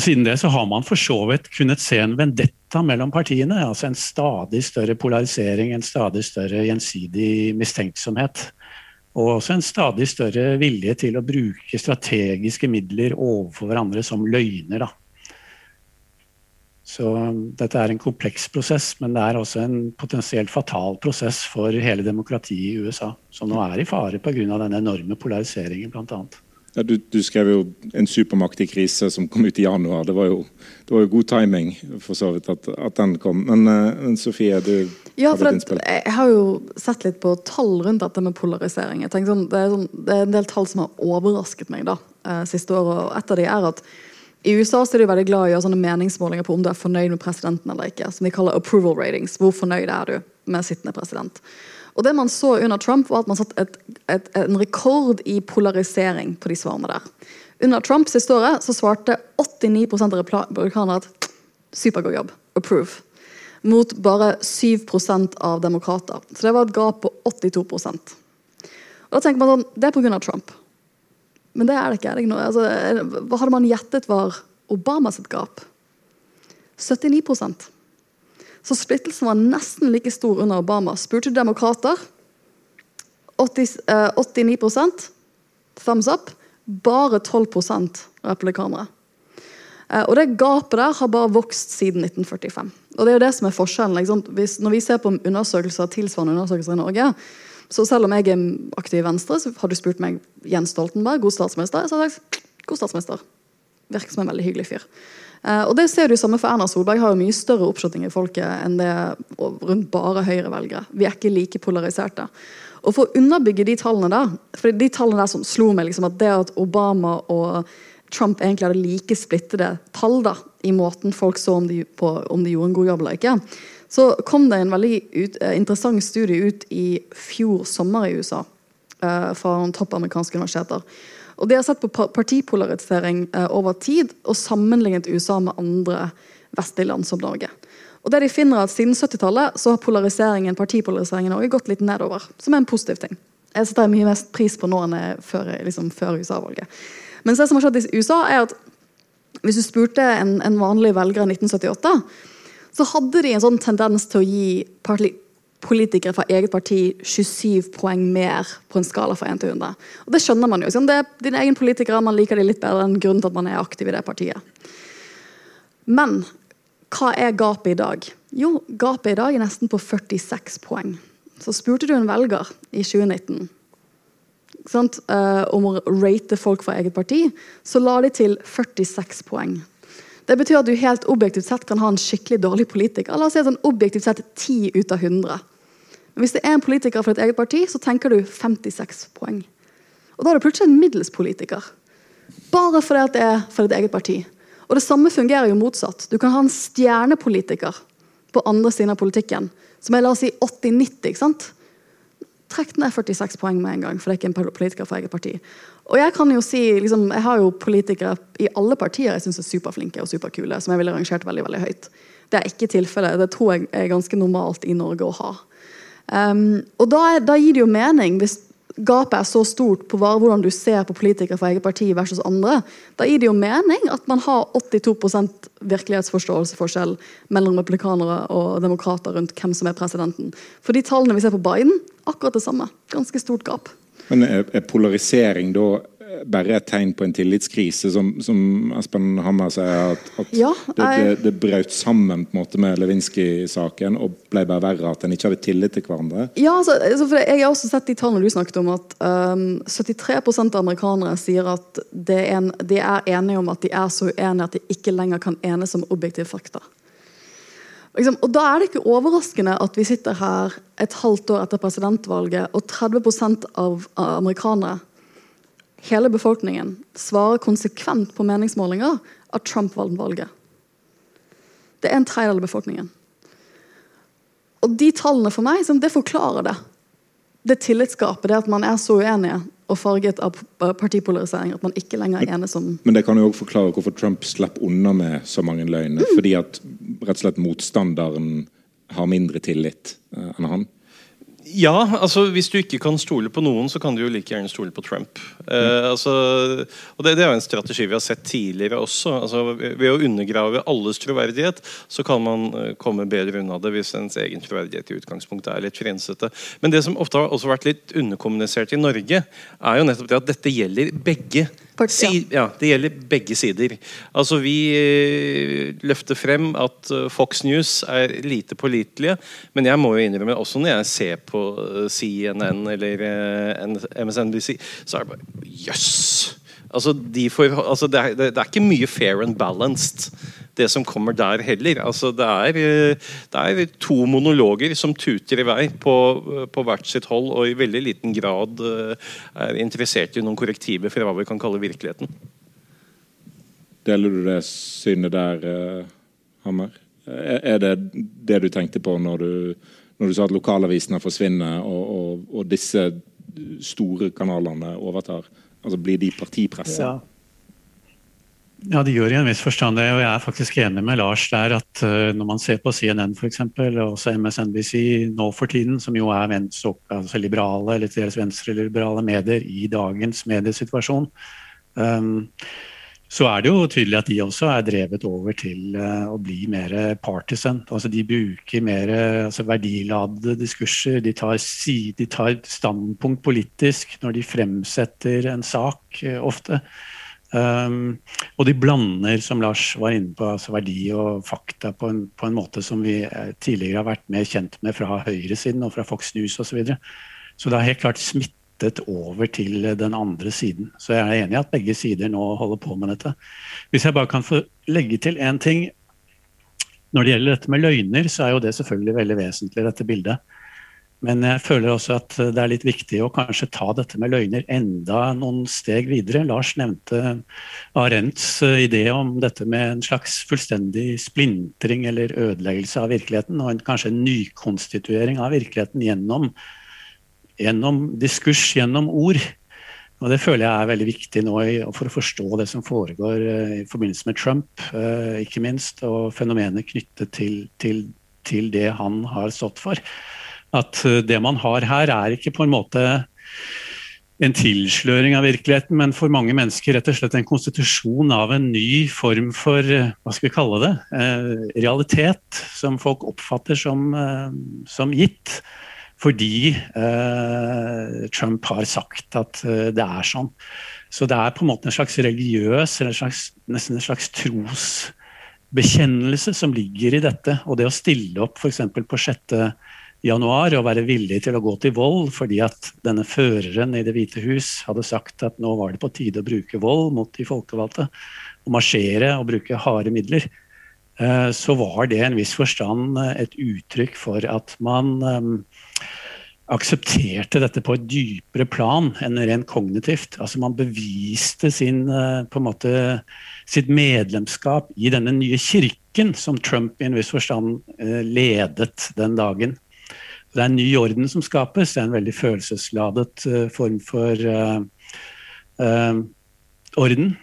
Siden det så har man for så vidt kunnet se en vendetta mellom partiene. altså En stadig større polarisering, en stadig større gjensidig mistenksomhet. Og også en stadig større vilje til å bruke strategiske midler overfor hverandre som løgner. da. Så dette er en kompleks prosess, men det er også en potensielt fatal prosess for hele demokratiet i USA, som nå er i fare pga. den enorme polariseringen, bl.a. Ja, du, du, skrev jo 'En supermakt i krise', som kom ut i januar. Det var jo, det var jo god timing for så vidt at, at den kom. Men, uh, men Sofie, du ja, for det, Jeg har jo sett litt på tall rundt dette med polarisering. Jeg sånn, det, er sånn, det, er en del tall som har overrasket meg da, uh, siste året. og Et av de er at i USA så er de veldig glad i å gjøre sånne meningsmålinger på om du er fornøyd med presidenten eller ikke. Som de kaller approval ratings. Hvor fornøyd er du med sittende president? Og det man så under Trump, var at man satte en rekord i polarisering på de svarene der. Under Trump siste året så svarte 89 av republikanere at supergod jobb. Approve. Mot bare 7% av demokrater. Så det var et gap på 82% Og da tenker man sånn, Det er pga. Trump. Men det er det ikke. Er det ikke altså, hva hadde man gjettet var Obamas gap? 79 så splittelsen var nesten like stor under Obama. Spurte demokrater 80, eh, 89% thumbs up. Bare 12% republikanere. Eh, og det gapet der har bare vokst siden 1945. Og det er jo det som er forskjellen. Hvis, når vi ser på undersøkelser, tilsvarende undersøkelser i Norge, så selv om jeg er aktiv i Venstre, så har du spurt meg Jens Stoltenberg, god statsminister, så har jeg sagt god statsminister. Virker som en veldig hyggelig fyr. Uh, og det ser du samme for Erna Solberg har jo mye større oppslutning i folket enn det rundt bare Høyre-velgere. Vi er ikke like polariserte. Og For å underbygge de tallene der for de tallene der som slo meg liksom at det at Obama og Trump egentlig hadde like splittede tall da, i måten folk så om de, på, om de gjorde en god jobb eller ikke, så kom det en veldig ut, uh, interessant studie ut i fjor sommer i USA uh, fra topp amerikanske universiteter. Og De har sett på partipolarisering eh, over tid og sammenlignet USA med andre vestlige land som Norge. Og det de finner er at Siden 70-tallet så har polariseringen, partipolariseringen i gått litt nedover. Som er en positiv ting. Jeg setter mye mest pris på nå enn før, liksom, før USA-valget. Men det som har skjedd i USA er at Hvis du spurte en, en vanlig velger i 1978, så hadde de en sånn tendens til å gi politikere fra eget parti 27 poeng mer på en skala fra 1 til 100. Og Det skjønner man jo. Det er dine egne politikere, man liker de litt bedre enn grunnen til at man er aktiv i det partiet. Men hva er gapet i dag? Jo, gapet i dag er nesten på 46 poeng. Så spurte du en velger i 2019 sant, uh, om å rate folk fra eget parti, så la de til 46 poeng. Det betyr at du helt objektivt sett kan ha en skikkelig dårlig politiker. La oss si sånn objektivt sett 10 ut av 100. Hvis det er en politiker fra ditt eget parti, så tenker du 56 poeng. Og da er det plutselig en middels politiker. Bare fordi det er fra ditt eget parti. Og det samme fungerer jo motsatt. Du kan ha en stjernepolitiker på andre siden av politikken, som er la oss si 80-90. ikke sant? Trekk ned 46 poeng med en gang, for det er ikke en politiker fra eget parti. Og Jeg kan jo si, liksom, jeg har jo politikere i alle partier jeg syns er superflinke og superkule, som jeg ville rangert veldig veldig høyt. Det er ikke tilfellet. Det tror jeg er ganske normalt i Norge å ha. Um, og da, da, gir det jo mening, hvis gapet er så stort på hvordan du ser på politikere fra eget parti versus andre, da gir det jo mening at man har 82% virkelighetsforståelsesforskjell mellom republikanere og demokrater rundt hvem som er presidenten. For de tallene vi ser på Biden, akkurat det samme. Ganske stort gap. Men er polarisering da bare et tegn på en tillitskrise, som, som Espen Hammer sier, at, at ja, det, det, det, brøt sammen på en måte med Lewinsky-saken og ble bare verre, at en ikke hadde tillit til hverandre? Ja, altså, for Jeg har også sett de tallene du snakket om, at um, 73 av amerikanere sier at er en, de er enige om at de er så uenige at de ikke lenger kan enes om objektive fakta. Liksom, og Da er det ikke overraskende at vi sitter her et halvt år etter presidentvalget, og 30% av amerikanere hele befolkningen svarer konsekvent på meningsmålinger at Trump vant valget. Det er en tredjedel av befolkningen. Og de tallene for meg, det forklarer det. Det tillitsgapet, det at man er så uenige og farget av partipolarisering at man ikke lenger er enes om Men det kan jo også forklare hvorfor Trump slipper unna med så mange løgner. Mm. Fordi at rett og slett motstanderen har mindre tillit uh, enn han. Ja, altså hvis du ikke kan stole på noen, så kan du jo like gjerne stole på Trump. Eh, altså, og det, det, er jo en strategi vi har sett tidligere også. Altså, ved å undergrave alles troverdighet, så kan man uh, komme bedre unna det hvis ens egen troverdighet i utgangspunktet er litt frensete. Men det som ofte har også vært litt underkommunisert i Norge, er jo nettopp det at dette gjelder begge Si, ja, Det gjelder begge sider. Altså Vi eh, løfter frem at eh, Fox News er lite pålitelige. Men jeg må jo innrømme også når jeg ser på eh, CNN eller MSNBC, så er det bare Jøss! Yes! Altså, de altså det, er, det, er, ikke mye fair and balanced, det som kommer der heller. Altså, det, er, det er to monologer som tuter i vei på, på, hvert sitt hold, og i veldig liten grad eh, er interessert i noen korrektiver for hva vi kan kalle virkeligheten. Deler du det synet der, eh, Hammer? Er det det du tenkte på når du, når du sa at lokalavisene forsvinner, og, og, og disse store kanalene overtar? Altså Blir de partipresse? Ja. Ja, de gjør i en viss forstand det. Og jeg er faktisk enig med Lars der at uh, når man ser på CNN f.eks., og også MSNBC nå for tiden, som jo er venstre, altså liberale eller til dels venstreliberale medier i dagens mediesituasjon, um, så er det jo tydelig at de også er drevet over til uh, å bli mer partisan. Altså de bruker mer altså verdiladede diskurser. De tar, de tar, standpunkt politisk når de fremsetter en sak, uh, ofte. Um, og de blander, som Lars var inne på, altså verdi og fakta på en, på en måte som vi eh, tidligere har vært mer kjent med fra høyresiden og fra Fox News osv. Så, videre. så det har helt klart smittet over til den andre siden. Så jeg er enig i at begge sider nå holder på med dette. Hvis jeg bare kan få legge til én ting. Når det gjelder dette med løgner, så er jo det selvfølgelig veldig vesentlig, dette bildet. Men jeg føler også at det er litt viktig å kanskje ta dette med løgner enda noen steg videre. Lars nevnte Arendts idé om dette med en slags fullstendig splintring eller ødeleggelse av virkeligheten, og en, kanskje en nykonstituering av virkeligheten gjennom gjennom diskurs, gjennom ord. Og Det føler jeg er veldig viktig nå for å forstå det som foregår eh, i forbindelse med Trump, eh, ikke minst, og fenomenet knyttet til, til, til det han har stått for. At eh, det man har her, er ikke på en måte en tilsløring av virkeligheten, men for mange mennesker rett og slett en konstitusjon av en ny form for hva skal vi kalle det, realitet, som folk oppfatter som, som gitt fordi eh, Trump har sagt at eh, det er sånn. Så det er på en måte en slags religiøs, eller en slags, nesten en slags trosbekjennelse som ligger i dette. Og det å stille opp f.eks. på 6. januar og være villig til å gå til vold fordi at denne føreren i Det hvite hus hadde sagt at nå var det på tide å bruke vold mot de folkevalgte, og marsjere og bruke harde midler, eh, så var det i en viss forstand et uttrykk for at man aksepterte dette på et dypere plan enn rent kognitivt. Altså Man beviste sin, eh, måte, sitt medlemskap i denne nye kirken som Trump i en viss forstand eh, ledet den dagen. Det er en ny orden som skapes. Det er en veldig følelsesladet uh, form for uh, uh, orden.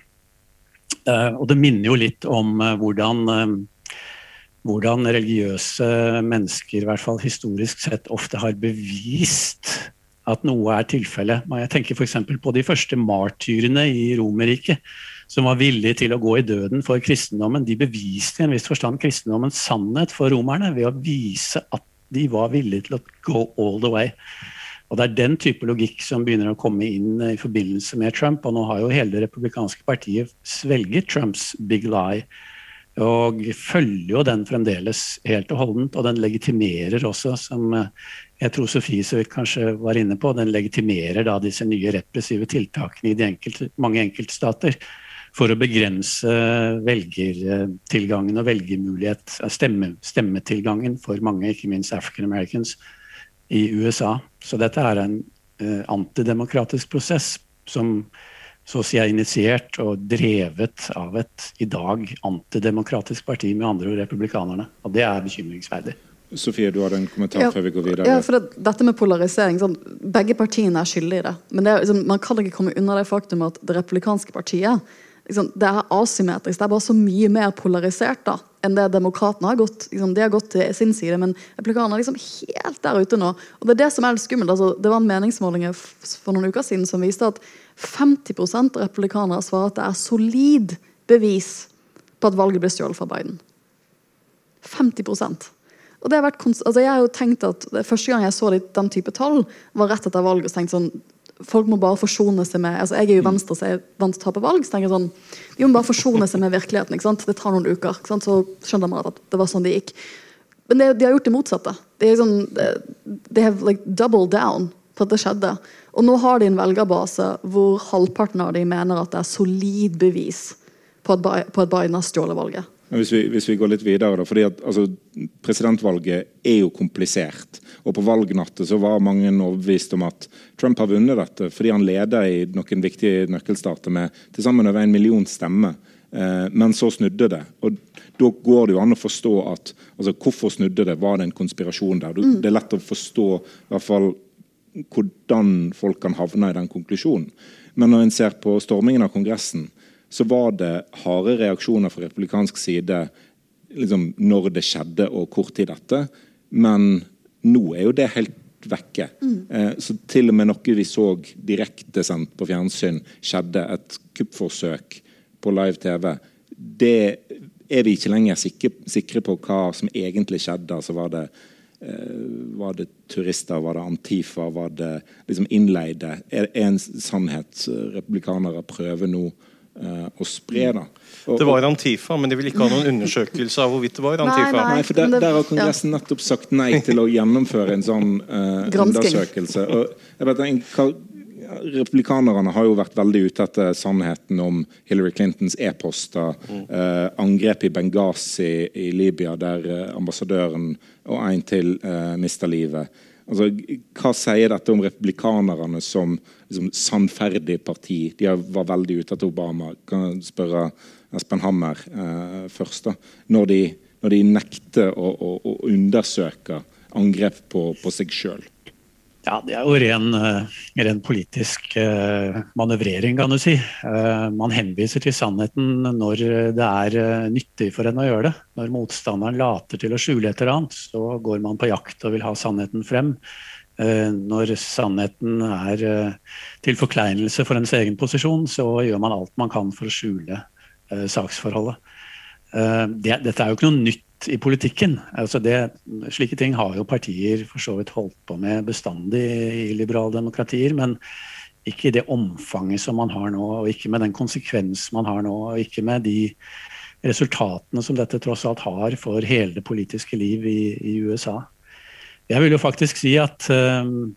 Og det minner jo litt om hvordan hvordan religiøse mennesker, i hvert fall historisk sett, ofte har bevist at noe er tilfellet. Jeg tenker f.eks. på de første martyrene i Romerriket, som var villige til å gå i døden for kristendommen. De beviste i en viss forstand kristendommens sannhet for romerne ved å vise at de var villige til å go all the way. Og Det er den type logikk som begynner å komme inn i forbindelse med Trump. Og nå har jo hele det republikanske partiet svelget Trumps big lie og følger jo den fremdeles helt og holdent. Og den legitimerer også, som eh, jeg tror Sofie så kanskje var inne på, den legitimerer da disse nye repressive tiltakene i de enkelte, mange enkeltstater for å begrense velgertilgangen og velgermulighet, eh, stemme, stemmetilgangen for mange, ikke minst African Americans i USA. Så dette er en uh, antidemokratisk prosess som så å si er initiert og drevet av et i dag antidemokratisk parti, med andre ord republikanerne. Og det er bekymringsverdig. Sofie, du hadde en kommentar ja, før vi går videre. Ja, for det, Dette med polarisering, sånn, Begge partiene er skyldige i det. Men det er, liksom, man kan ikke komme unna det faktum at det republikanske partiet liksom, det er asymmetrisk. Det er bare så mye mer polarisert da, enn det demokratene har gått. Liksom, de har gått til sin side, men replikanerne er liksom helt der ute nå. Og Det er det som er litt skummelt. Altså, det var en meningsmåling for noen uker siden som viste at 50% av republikanere svarer at det er solid bevis på at valget ble stjålet fra Biden. 50% og det har vært, altså Jeg har jo tenkt at Første gang jeg så den type tall, var rett etter valget. og tenkte sånn, Folk må bare forsone seg med altså Jeg er jo venstre, så jeg er vant til å tape valg. så tenker jeg sånn, De må bare forsone seg med virkeligheten. ikke sant? Det tar noen uker. ikke sant? Så skjønner man at det var sånn det gikk. Men det, de har gjort det motsatte. De, sånn, de have like double down på at det skjedde. Og nå har de en velgerbase hvor halvparten av de mener at det er solid bevis på at Biden har stjålet valget. Hvis vi, hvis vi, går litt videre, da, fordi at altså, Presidentvalget er jo komplisert. og På valgnatten så var mange overbevist om at Trump har vunnet dette fordi han leder i noen viktige nøkkelstater med til sammen over en million stemmer. Eh, men så snudde det. og Da går det jo an å forstå at altså, hvorfor snudde det. Var det en konspirasjon der? Mm. Det er lett å forstå i hvert fall hvordan folk kan havne i den konklusjonen. Men når en ser på stormingen av Kongressen, så var det harde reaksjoner fra republikansk side liksom, når det skjedde, og kort tid etter. Men nå er jo det helt vekke. Mm. Eh, så til og med noe vi så direktesendt på fjernsyn, skjedde, et kuppforsøk på live-TV, det er vi ikke lenger sikre, sikre, på hva som egentlig skjedde. altså var det eh, var det turister, var det Antifa, var det liksom innleide? Er det en sannhet republikanere prøver nå Eh, å spre. da. Og, det var Antifa, men de vil ikke ha noen undersøkelse av hvorvidt det var Antifa. Nei, nei for der, der, har Kongressen nettopp sagt nei til å gjennomføre en sånn uh, undersøkelse. Og jeg vet, Republikanerne har jo vært veldig ute etter sannheten om Hillary Clintons e-poster, mm. uh, angrep i Benghazi i Libya, der uh, ambassadøren og en til mister mista livet. Altså, hva sier dette om republikanerne som liksom, sannferdig parti? De var veldig ute etter Obama. Kan jeg spørre Espen Hammer eh, først. da. Når de, når de nekter å, å, å, undersøke angrep på, på seg sjøl. Ja, Det er jo ren, eh, ren politisk uh, manøvrering, kan du si. Uh, man henviser til sannheten når det er nyttig for en å gjøre det. Når motstanderen later til å skjule et eller annet, så går man på jakt og vil ha sannheten frem. Når sannheten er til forkleinelse for ens egen posisjon, så gjør man alt man kan for å skjule saksforholdet. Det, dette er jo ikke noe nytt i politikken. Altså det, slike ting har jo partier for så vidt holdt på med bestandig i liberaldemokratier, men ikke i det omfanget som man har nå, og ikke med den konsekvens man har nå, og ikke med de resultatene som dette tross alt har for hele det politiske liv i, i USA. Jeg vil jo faktisk si at um,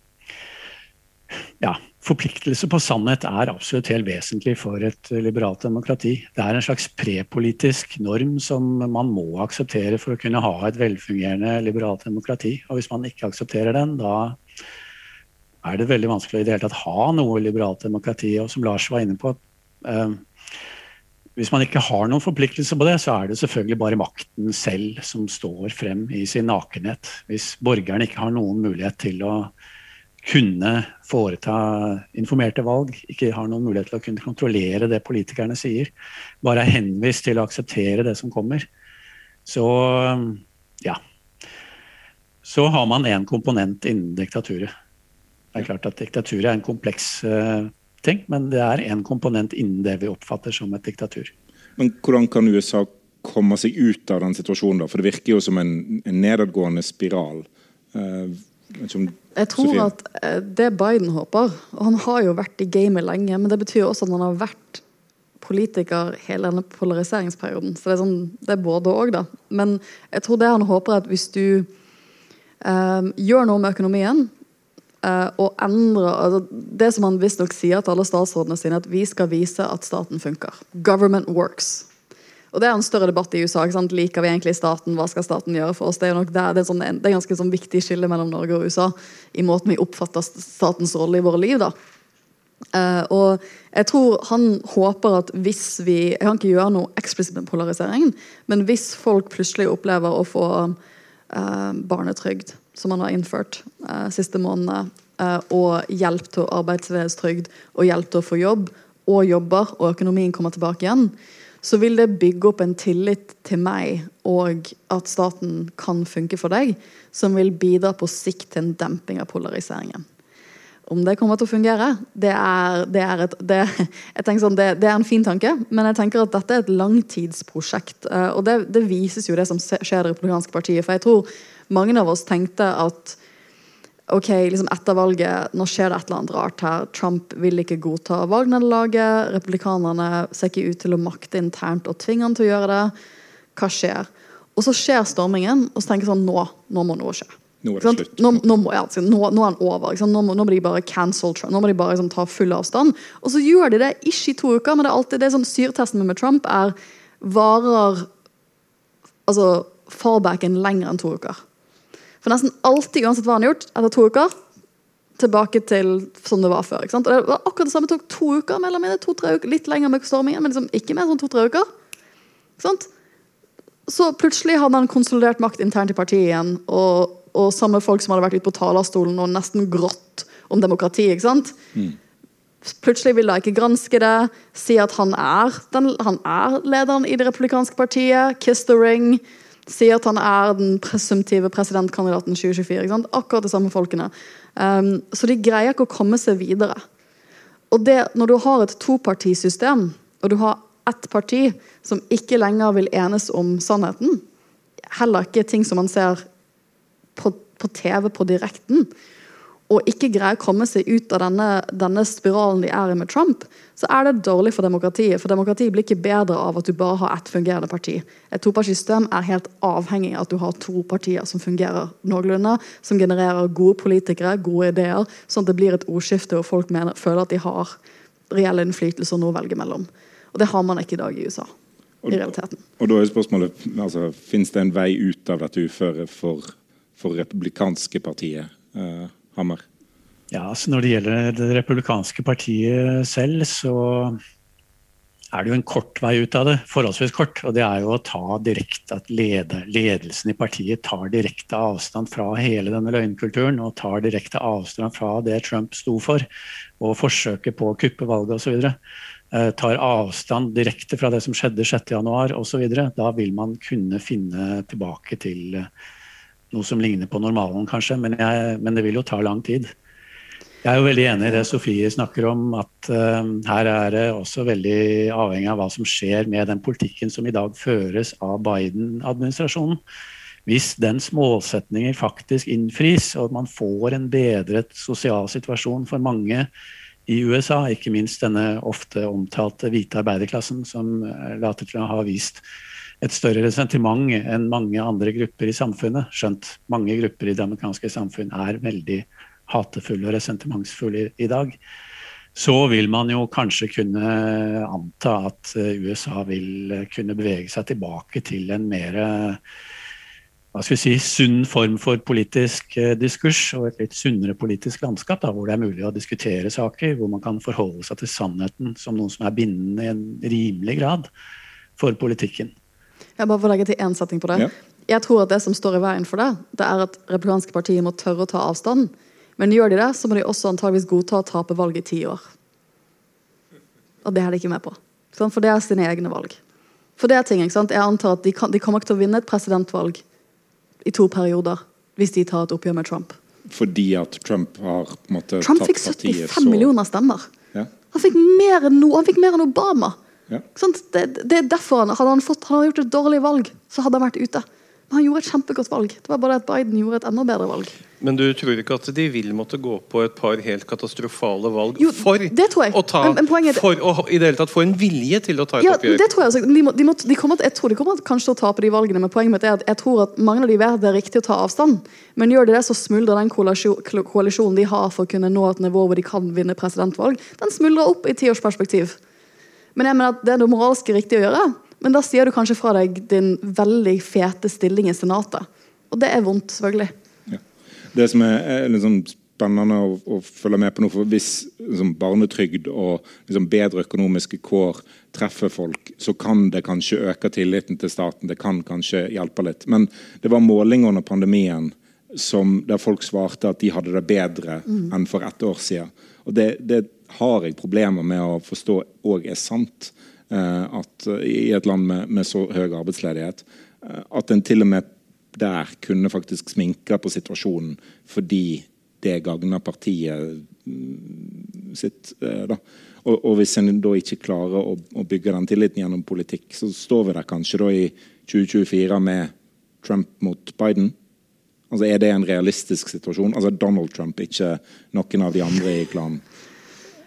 ja, forpliktelse på sannhet er absolutt helt vesentlig for et liberalt demokrati. Det er en slags prepolitisk norm som man må akseptere for å kunne ha et velfungerende liberalt demokrati. Og hvis man ikke aksepterer den, da er det veldig vanskelig å i det hele tatt ha noe liberalt demokrati. Og som Lars var inne på, eh, hvis man ikke har noen forpliktelse på det, så er det selvfølgelig bare makten selv som står frem i sin nakenhet. Hvis borgerne ikke har noen mulighet til å kunne foreta informerte valg, ikke har noen mulighet til å kunne kontrollere det politikerne sier, bare er henvist til å akseptere det som kommer, så ja. Så har man én komponent innen diktaturet. Det er klart at Diktaturet er en kompleks uh, ting, men det er én komponent innen det vi oppfatter som et diktatur. Men Hvordan kan USA komme seg ut av den situasjonen? da? For Det virker jo som en, en nedadgående spiral. Uh, jeg tror at eh, det Biden håper og Han har jo vært i gamet lenge, men det betyr også at han har vært politiker hele denne polariseringsperioden. Så det er, sånn, det er både og, da. Men jeg tror det han håper, er at hvis du eh, gjør noe med økonomien uh, endre altså Det som han visstnok sier til alle statsrådene sine, at vi skal vise at staten funker. Government works. Og Det er en større debatt i USA. Liker vi egentlig staten? Hva skal staten gjøre for oss? Det er nok der, det er, sånn, det er ganske sånn viktig skille mellom Norge og USA i måten vi oppfatter statens rolle i våre liv. da. Uh, og jeg tror han håper at hvis vi Jeg kan ikke gjøre noe eksplisitt med polariseringen, men hvis folk plutselig opplever å få uh, barnetrygd, som han har innført uh, siste månedene, og hjelp til arbeidsledighetstrygd og hjelp til å få jobb, og jobber, og økonomien kommer tilbake igjen, så vil det bygge opp en tillit til meg og at staten kan funke for deg, som vil bidra på sikt til en demping av polariseringen. Om det kommer til å fungere, det er, det er, et, det, sånn, det, det er en fin tanke. Men jeg tenker at dette er et langtidsprosjekt. Eh, og det, vises jo det som skjer i Det republikanske partiet. For jeg tror mange av oss tenkte at ok, liksom etter valget, nå skjer det et eller annet rart her. Trump vil ikke godta valgnederlaget. Republikanerne ser ikke ut til å makte internt og tvinge han til å gjøre det. Hva skjer? Og så skjer stormingen, og så tenker jeg sånn Nå, nå må noe skje. Nå er det slutt. Nå, nå, må, ja, nå, nå, er han over. Nå må, nå, må, de bare cancel Trump. Nå må de bare liksom, ta full avstand. Og så gjør de det ikke i to uker, men det er alltid det er sånn syretesten med Trump er varer altså fallbacken lenger enn to uker. For nesten alltid, uansett hva han har gjort, etter to uker tilbake til sånn det var før. Og det var akkurat det samme tok to uker, mellom mine, to-tre uker, litt lenger med stormingen, men liksom ikke mer sånn to-tre uker. Så plutselig hadde han konsolidert makt internt i partiet igjen, og, og samme folk som hadde vært ute på talerstolen og nesten grått om demokrati. ikke sant? Mm. Plutselig vil de ikke granske det, si at han er, den, han er lederen i det republikanske partiet. Kiss the ring sier at han er den presumptive presidentkandidaten 2024. Akkurat de samme folkene. Um, så de greier ikke å komme seg videre. Og det, Når du har et topartisystem, og du har ett parti som ikke lenger vil enes om sannheten, heller ikke ting som man ser på, på TV på direkten, og ikke greier å komme seg ut av denne, denne, spiralen de er i med Trump, så er det dårlig for demokratiet. For demokratiet blir ikke bedre av at du bare har ett fungerende parti. Et topartisystem er helt avhengig av at du har to partier som fungerer noenlunde, som genererer gode politikere, gode ideer, sånn at det blir et ordskifte og folk mener, føler at de har reell innflytelse og noe å velge mellom. Og det har man ikke i dag i USA. i realiteten. Og, og da er spørsmålet, altså, Fins det en vei ut av dette uføret for, for republikanske partiet? Uh, Hammer? Ja, altså Når det gjelder det republikanske partiet selv, så er det jo en kort vei ut av det. Forholdsvis kort. Og det er jo å ta direkte at leder, ledelsen i partiet tar direkte avstand fra hele denne løgnkulturen. Og tar direkte avstand fra det Trump sto for, og forsøket på å kuppe valget osv. Eh, tar avstand direkte fra det som skjedde 6.1 osv. Da vil man kunne finne tilbake til eh, noe som ligner på normalen, kanskje. Men, jeg, men, det vil jo ta lang tid. Jeg er jo veldig enig i det Sofie snakker om, at uh, her er det også veldig avhengig av hva som skjer med den politikken som i dag føres av Biden-administrasjonen. Hvis dens målsetninger faktisk innfris, og man får en bedret sosial situasjon for mange i USA, ikke minst denne ofte omtalte hvite arbeiderklassen, som eh, later til å ha vist et større resentiment enn mange andre grupper i samfunnet. Skjønt mange grupper i det amerikanske samfunn er veldig hatefulle og resentimentsfulle i, dag. Så vil man jo kanskje kunne anta at eh, USA vil kunne bevege seg tilbake til en mer hva skal vi si, sunn form for politisk eh, diskurs og et litt sunnere politisk landskap, da, hvor det er mulig å diskutere saker, hvor man kan forholde seg til sannheten som noe som er bindende i en rimelig grad for politikken. Jeg bare får legge til én setning på det. Ja. Jeg tror at Det som står i veien for det, det er at republikanske partier må tørre å ta avstand. Men gjør de det, så må de også antageligvis godta å tape valget i ti år. Og det er de ikke med på. For det er sine egne valg. For det er ting, ikke sant? Jeg antar at de, kan, de kommer ikke til å vinne et presidentvalg i to perioder hvis de tar et oppgjør med Trump. Fordi at Trump har på en måte, Trump fikk 75 millioner stemmer. Ja. Han fikk mer enn, no, han fikk mer enn Obama. Ja. Det, det, er derfor han, hadde han, fått, hadde han gjort et dårlig valg, så hadde han vært ute. Men han gjorde et kjempegodt valg. Det var bare at Biden gjorde et enda bedre valg. Men du tror ikke at de vil måtte gå på et par helt katastrofale valg jo, for å ta men, men er, For å i det hele tatt få en vilje til å ta et ja, oppgjør? Det tror jeg, de må, de må, de kommer, jeg tror de kommer kanskje til å tape de valgene, men poenget mitt er at jeg tror at mange av de vet det er riktig å ta avstand. Men gjør de det, så smuldrer den koalisjonen de har for å kunne nå et nivå hvor de kan vinne presidentvalg, den smuldrer opp i tiårsperspektiv. Men jeg mener at det er noe moralsk riktig å gjøre. Men da sier du kanskje fra deg din veldig fete stilling i Senatet. Og det er vondt, selvfølgelig. Ja. Det som er, er liksom spennende å, å, følge med på nå, for hvis liksom, barnetrygd og liksom, bedre økonomiske kår treffer folk, så kan det kanskje øke tilliten til staten. Det kan kanskje hjelpe litt. Men det var målinger under pandemien som, der folk svarte at de hadde det bedre mm. enn for ett år siden. Og det, det har jeg problemer med å forstå òg er sant. at i et land med, med så høy arbeidsledighet. At en til og med der kunne faktisk sminke på situasjonen fordi det gagner partiet mm, sitt. da. Og, og, hvis en da ikke klarer å, å, bygge den tilliten gjennom politikk, så står vi der kanskje da i 2024 med Trump mot Biden. Altså Er det en realistisk situasjon? Altså Donald Trump, ikke noen av de andre i klanen?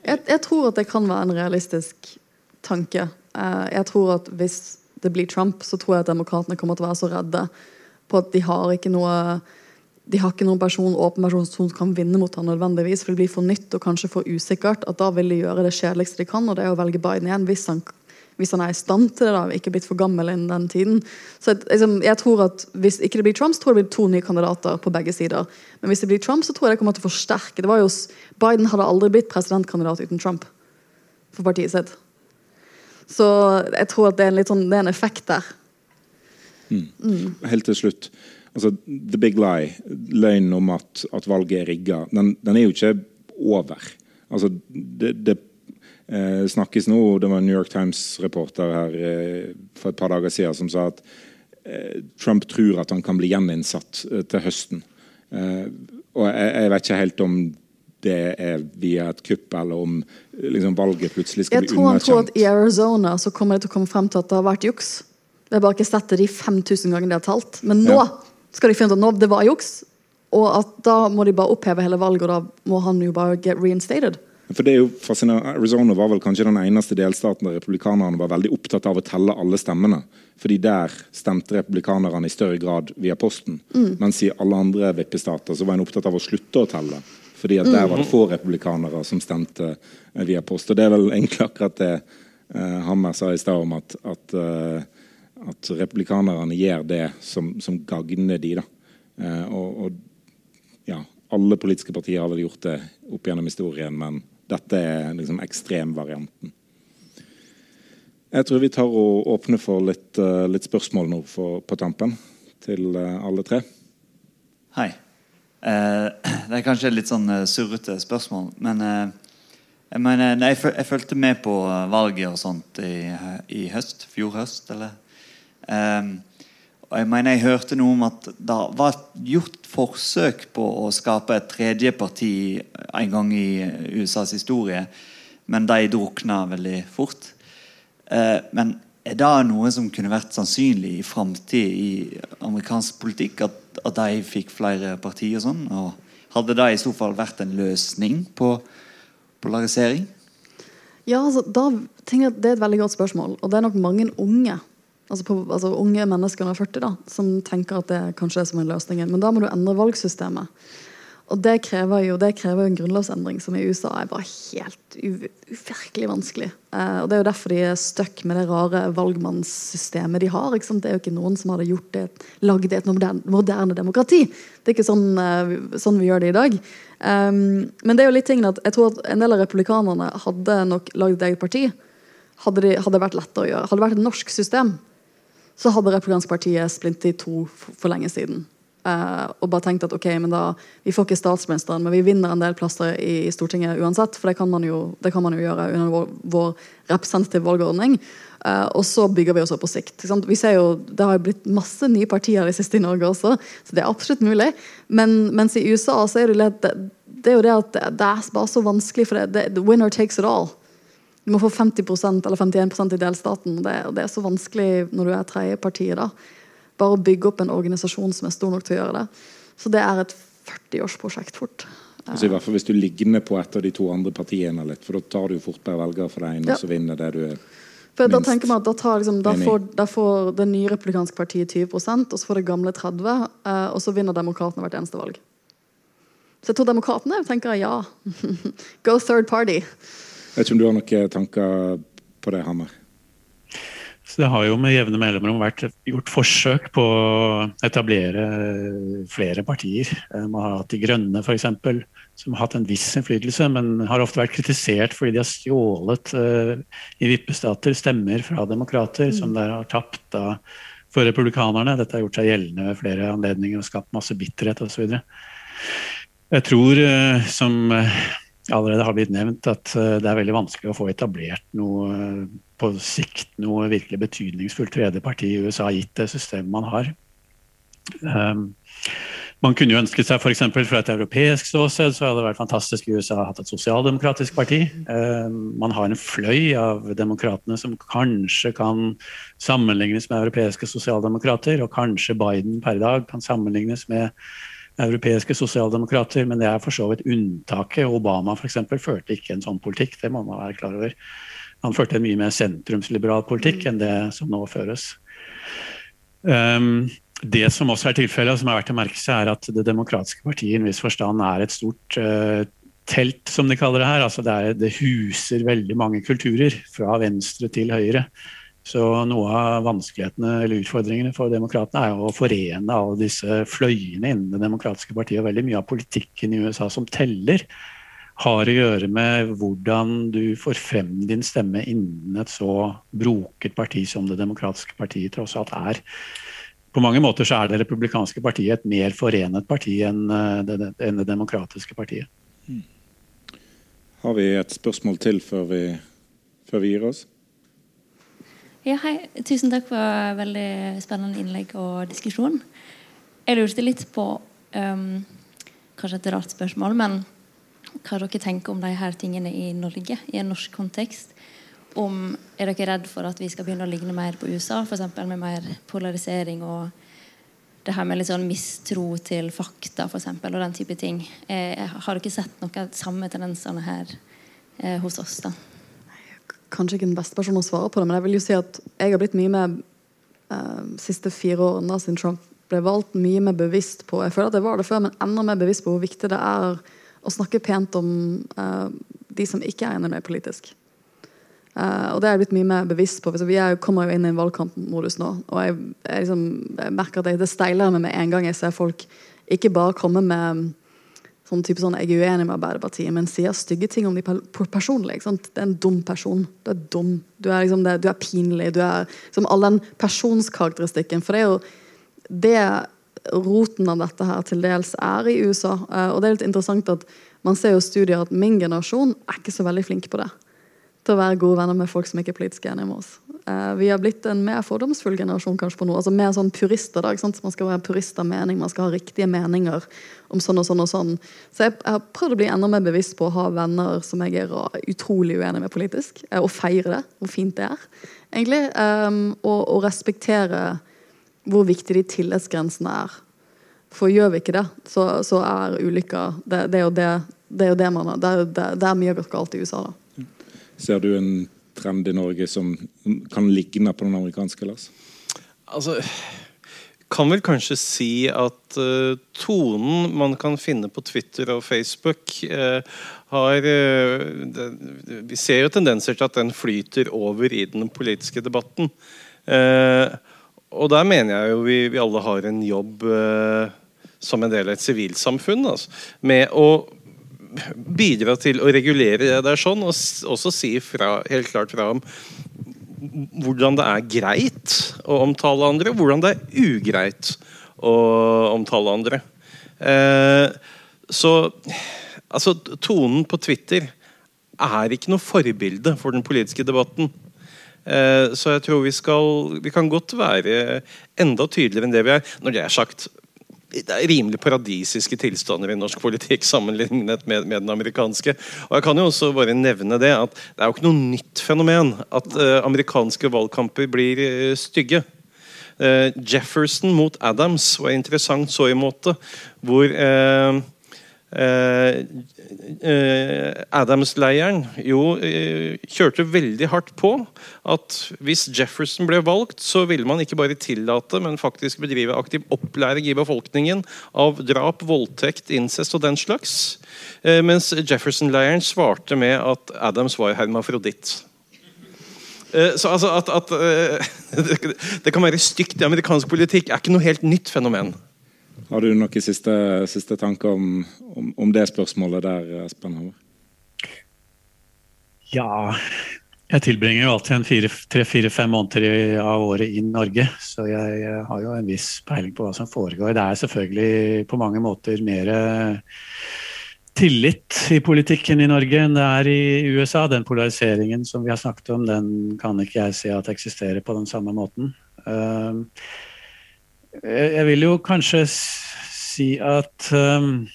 Jeg, jeg tror at det kan være en realistisk tanke. Eh, jeg tror at hvis det blir Trump, så tror jeg at demokratene kommer til å være så redde på at de har ikke noe de har ikke noen person, åpen person som kan vinne mot ham nødvendigvis, for det blir for nytt og kanskje for usikkert. at Da vil de gjøre det kjedeligste de kan, og det er å velge Biden igjen. Hvis han, hvis han er i stand til det, da, ikke blitt for gammel innen den tiden. Så liksom, jeg tror at Hvis ikke det blir Trump, så tror jeg det blir to nye kandidater på begge sider. Men hvis det blir Trump, så tror jeg det kommer til å forsterke. Det var jo, Biden hadde aldri blitt presidentkandidat uten Trump for partiet sitt. Så jeg tror at det er en, sånn, det er en effekt der. Mm. Mm. Helt til slutt altså, The big lie, løgnen om at, at valget er rigga, den, den, er jo ikke over. Altså, det, det snakkes nå Det var en New York Times-reporter her eh, for et par dager siden som sa at eh, Trump tror at han kan bli gjeninnsatt eh, til høsten. Eh, og jeg, vet ikke helt om det er via et kupp, eller om liksom, valget plutselig skal bli underkjent. Jeg tror at i Arizona så kommer det til å komme frem til at det har vært juks. Vi har bare ikke sett det de 5000 gangene de har talt. Men nå ja skal de finne ut at nå, det var juks, og at da må de bare oppheve hele valget, og da må han jo bare get reinstated. For det er jo fascinerende. Arizona var vel kanskje den eneste delstaten der republikanerne var veldig opptatt av å telle alle stemmene. Fordi der stemte republikanerne i større grad via posten. Mm. Mens i alle andre vippestater så var en opptatt av å slutte å telle. Fordi at der var det mm. få republikanere som stemte eh, via post. Og det er vel egentlig akkurat det uh, Hammer sa i stad om at, at uh, at republikanerne gjør det som, som gagner de. da. Uh, og, og, ja, alle politiske partier har vel gjort det opp gjennom historien, men dette er liksom ekstremvarianten. Jeg tror vi tar og åpner for litt, uh, litt spørsmål nå for, på tampen til uh, alle tre. Hei. Eh, det er kanskje litt sånn surrete spørsmål, men jeg, mener, jeg, jeg, fulgte med på valget og sånt i, i høst. Fjor høst, eller Um, og jeg mener jeg hørte noe om at det var gjort forsøk på å skape et tredje parti en gang i USAs historie, men de drukna veldig fort. Uh, men er det noe som kunne vært sannsynlig i framtid i amerikansk politikk? At, at, de fikk flere partier sånn? Og hadde det i så fall vært en løsning på polarisering? Ja, altså, da jeg Det er et veldig godt spørsmål. Og det er nok mange unge altså, på, altså unge mennesker under 40 da, som tenker at det kanskje er som en løsning. Men da må du endre valgsystemet. Og det krever jo det krever en grunnlovsendring som i USA er bare helt uvirkelig vanskelig. Eh, og Det er jo derfor de er stuck med det rare valgmannssystemet de har. Det er jo ikke noen som hadde gjort det, lagd et moderne, moderne, demokrati. Det er ikke sånn, eh, sånn, vi gjør det i dag. Um, men det er jo litt ting at jeg tror at en del av republikanerne hadde nok lagd et eget parti. Hadde, de, hadde det vært lettere å gjøre. Hadde det vært et norsk system, så hadde Republikansk Parti splint i to for lenge siden. Uh, og bare tenkt at ok, men da, vi får ikke statsministeren, men vi vinner en del plasser i, Stortinget uansett. For det kan man jo, kan man jo gjøre under vår, vår representative valgordning. Uh, og så bygger vi oss opp på sikt. Vi ser jo, Det har jo blitt masse nye partier i siste i Norge også, så det er absolutt mulig. Men mens i USA så er det, det, det er jo det at det, er bare så vanskelig, for det, det winner takes it all. Du må få 50% eller 51% i delstaten. Det, det er så vanskelig når du er tredjepartiet. Bare å bygge opp en organisasjon som er stor nok til å gjøre det. Så det er et 40-årsprosjekt fort. Altså i hvert fall Hvis du ligger ned på et av de to andre partiene litt, for da tar du fort per velger for deg ene, ja. og så vinner det du er for da tenker man at da, tar, liksom, da, får, da, får, det nye republikanske partiet 20% og så får det gamle 30 eh, og så vinner demokratene hvert eneste valg. Så jeg tror demokratene tenker ja. Go third party. Jeg vet ikke om du har noen tanker på det, Hammer? Så det har jo med jevne mellomrom vært gjort forsøk på å etablere flere partier. Man har hatt De Grønne f.eks., som har hatt en viss innflytelse, men har ofte vært kritisert fordi de har stjålet uh, i vippestater stemmer fra demokrater, mm. som der har tapt da, for republikanerne. Dette har gjort seg gjeldende ved flere anledninger og skapt masse bitterhet osv. Jeg tror, uh, som uh, allerede har blitt nevnt, at det er veldig vanskelig å få etablert noe på sikt noe virkelig betydningsfullt tredje parti i USA, gitt det systemet man har. Um, man kunne jo ønsket seg f.eks. fra et europeisk ståsted så hadde det vært fantastisk i USA hatt et sosialdemokratisk parti. Um, man har en fløy av demokratene som kanskje kan sammenlignes med europeiske sosialdemokrater, og kanskje Biden per dag kan sammenlignes med europeiske sosialdemokrater, men det er for så vidt unntaket. Obama for eksempel, førte ikke en sånn politikk, det må man være klar over. Han førte en mye mer sentrumsliberal politikk enn det som nå føres. Um, det som også er tilfellet, og som er verdt å merke seg, er at Det demokratiske partiet i en viss forstand er et stort uh, telt, som de kaller det her. Altså det, er, det, huser veldig mange kulturer, fra venstre til høyre. Så noe av vanskelighetene eller utfordringene for demokratene er å forene alle disse fløyene innen det demokratiske partiet. Og veldig mye av politikken i USA som teller, har å gjøre med hvordan du får frem din stemme innen et så broket parti som Det demokratiske partiet tross alt er. På mange måter så er Det republikanske partiet et mer forenet parti enn eh, det, enn det demokratiske partiet. Hmm. Har vi et spørsmål til før vi, før vi gir oss? Ja, hei. Tusen takk for veldig spennende innlegg og diskusjon. Jeg lurte litt på um, Kanskje et rart spørsmål, men hva dere tenker om de her tingene i Norge, i en norsk kontekst. Om, er dere redd for at vi skal begynne å ligne mer på USA, f.eks. med mer polarisering og det her med litt sånn mistro til fakta for eksempel, og den type ting. Eh, har dere sett noen samme tendensene her eh, hos oss? da? Kanskje ikke den beste personen å svare på det, men jeg vil jo si at jeg har blitt mye mer uh, siste fire årene da, siden Trump ble valgt, mye mer bevisst på Jeg føler at jeg var det før, men enda mer bevisst på hvor viktig det er å snakke pent om uh, de som ikke er enig med politisk. Uh, og det er jeg blitt mye mer bevisst på. Vi er, kommer jo inn i en valgkampmodus nå. Og jeg, jeg, liksom, jeg merker at jeg, det steiler meg med en gang jeg ser folk ikke bare komme med sånn type sånn, Jeg er uenig med Arbeiderpartiet, men sier stygge ting om de personlig. Det er en dum person. Du er dum. Du er, liksom, du er pinlig. Du er liksom, All den personskarakteristikken. For det er jo det roten av dette her til dels er i USA. Eh, og det er litt interessant at man ser jo studier at min generasjon er ikke så veldig flink på det. Til å være gode venner med folk som ikke er politisk enige med oss. Eh, vi har blitt en mer fordomsfull generasjon kanskje på noe. altså Mer sånn purister. da, ikke sant? Man skal være purist av mening, man skal ha riktige meninger om sånn og sånn og sånn. Så jeg, har prøvd å bli enda mer bevisst på å ha venner som jeg er utrolig uenig med politisk. Eh, og feire det, hvor fint det er, egentlig. Um, og, og respektere hvor viktig de tillitsgrensene er. For gjør vi ikke det, så, så er ulykka det, det, det, det, er jo det man har. Det det, det er mye galt i USA. da. Ser du en trend i Norge som kan ligne på den amerikanske? Lars? Altså, kan vel kanskje si at uh, tonen man kan finne på Twitter og Facebook, uh, har uh, det, Vi ser jo tendenser til at den flyter over i den politiske debatten. Og der mener jeg jo vi, vi alle har en jobb eh, som en del av et sivilsamfunn. Altså, med å bidra til å regulere det der sånn, og også si fra, helt klart fra om hvordan det er greit å omtale andre, og hvordan det er ugreit å omtale andre. Eh, så altså, tonen på Twitter er ikke noe forbilde for den politiske debatten. Eh, så jeg tror vi skal Vi kan godt være enda tydeligere enn det vi er. Når det er sagt, rimelig paradisiske tilstander i norsk politikk sammenlignet med, med, den amerikanske. Og jeg kan jo også bare nevne Det at det er jo ikke noe nytt fenomen at uh, amerikanske valgkamper blir uh, stygge. Uh, Jefferson mot Adams var interessant så i måte. Hvor Adams-leiren jo eh, kjørte veldig hardt på at hvis Jefferson ble valgt, så ville man ikke bare tillate, men faktisk bedrive aktiv opplæring i befolkningen av drap, voldtekt, incest og den slags. Mens Jefferson-leiren svarte med at Adams var hermafroditt. Så altså at, at det kan være stygt i amerikansk politikk, er ikke noe helt nytt fenomen. Har du noen siste, siste tanker om, om, om, det spørsmålet der, Espen Hammer? Ja, jeg tilbringer jo alltid tre-fire-fem måneder av året i Norge, så jeg har jo en viss peiling på hva som foregår. Det er selvfølgelig på mange måter mer tillit i politikken i Norge enn det er i USA. Den polariseringen som vi har snakket om, den kan ikke jeg se at eksisterer på den samme måten. Uh, jeg vil jo kanskje si at um,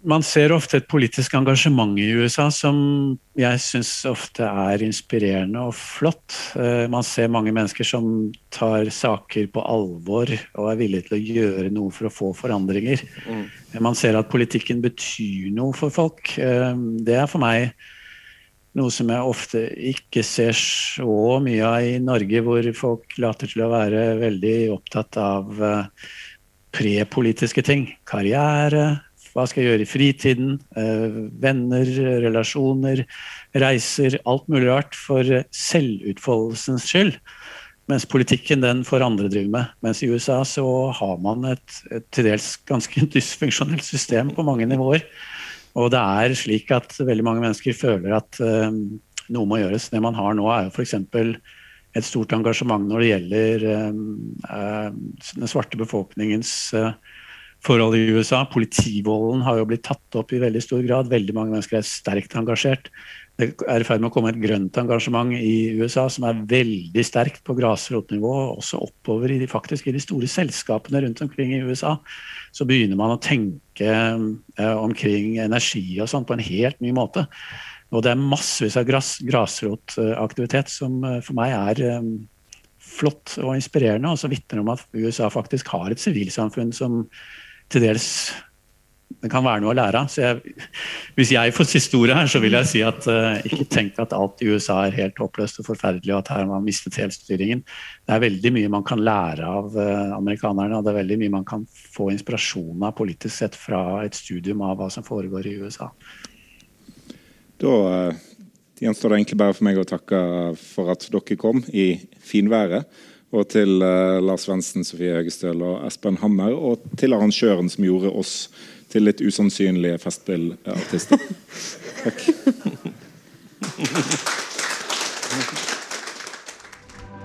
man ser ofte et politisk engasjement i USA som jeg syns ofte er inspirerende og flott. Uh, man ser mange mennesker som tar saker på alvor og er villige til å gjøre noe for å få forandringer. Mm. Man ser at politikken betyr noe for folk. Uh, det er for meg noe som jeg ofte ikke ser så mye av i Norge, hvor folk later til å være veldig opptatt av uh, prepolitiske ting. Karriere, hva skal jeg gjøre i fritiden, uh, venner, relasjoner, reiser. Alt mulig rart for selvutfoldelsens skyld. Mens politikken den får andre drive med. Mens i USA så har man et, et til dels ganske dysfunksjonelt system på mange nivåer. Og det er slik at veldig mange mennesker føler at uh, noe må gjøres. Det man har nå, er jo f.eks. et stort engasjement når det gjelder uh, den svarte befolkningens uh, forhold i USA. Politivolden har jo blitt tatt opp i veldig stor grad. Veldig mange mennesker er sterkt engasjert. Det er i ferd med å komme et grønt engasjement i USA som er veldig sterkt på grasrotnivå, også oppover i de, faktisk i de store selskapene rundt omkring i USA. Så begynner man å tenke eh, omkring energi og sånn på en helt ny måte. Og det er massevis av gras, grasrotaktivitet som eh, for meg er eh, flott og inspirerende, og som vitner om at USA faktisk har et sivilsamfunn som til dels det kan være noe å lære av. Hvis jeg får siste ordet her, så vil jeg si at uh, ikke tenk at alt i USA er helt håpløst og forferdelig, og at her har man mistet helstyringen. Det er veldig mye man kan lære av uh, amerikanerne, og det er veldig mye man kan få inspirasjon av politisk sett fra et studium av hva som foregår i USA. Da uh, gjenstår det egentlig bare for meg å takke for at dere kom i finværet. Og til Lars Svendsen, Sofie Høgestøl og Espen Hammer, og til arrangøren som gjorde oss til litt usannsynlige festspillartister. Takk.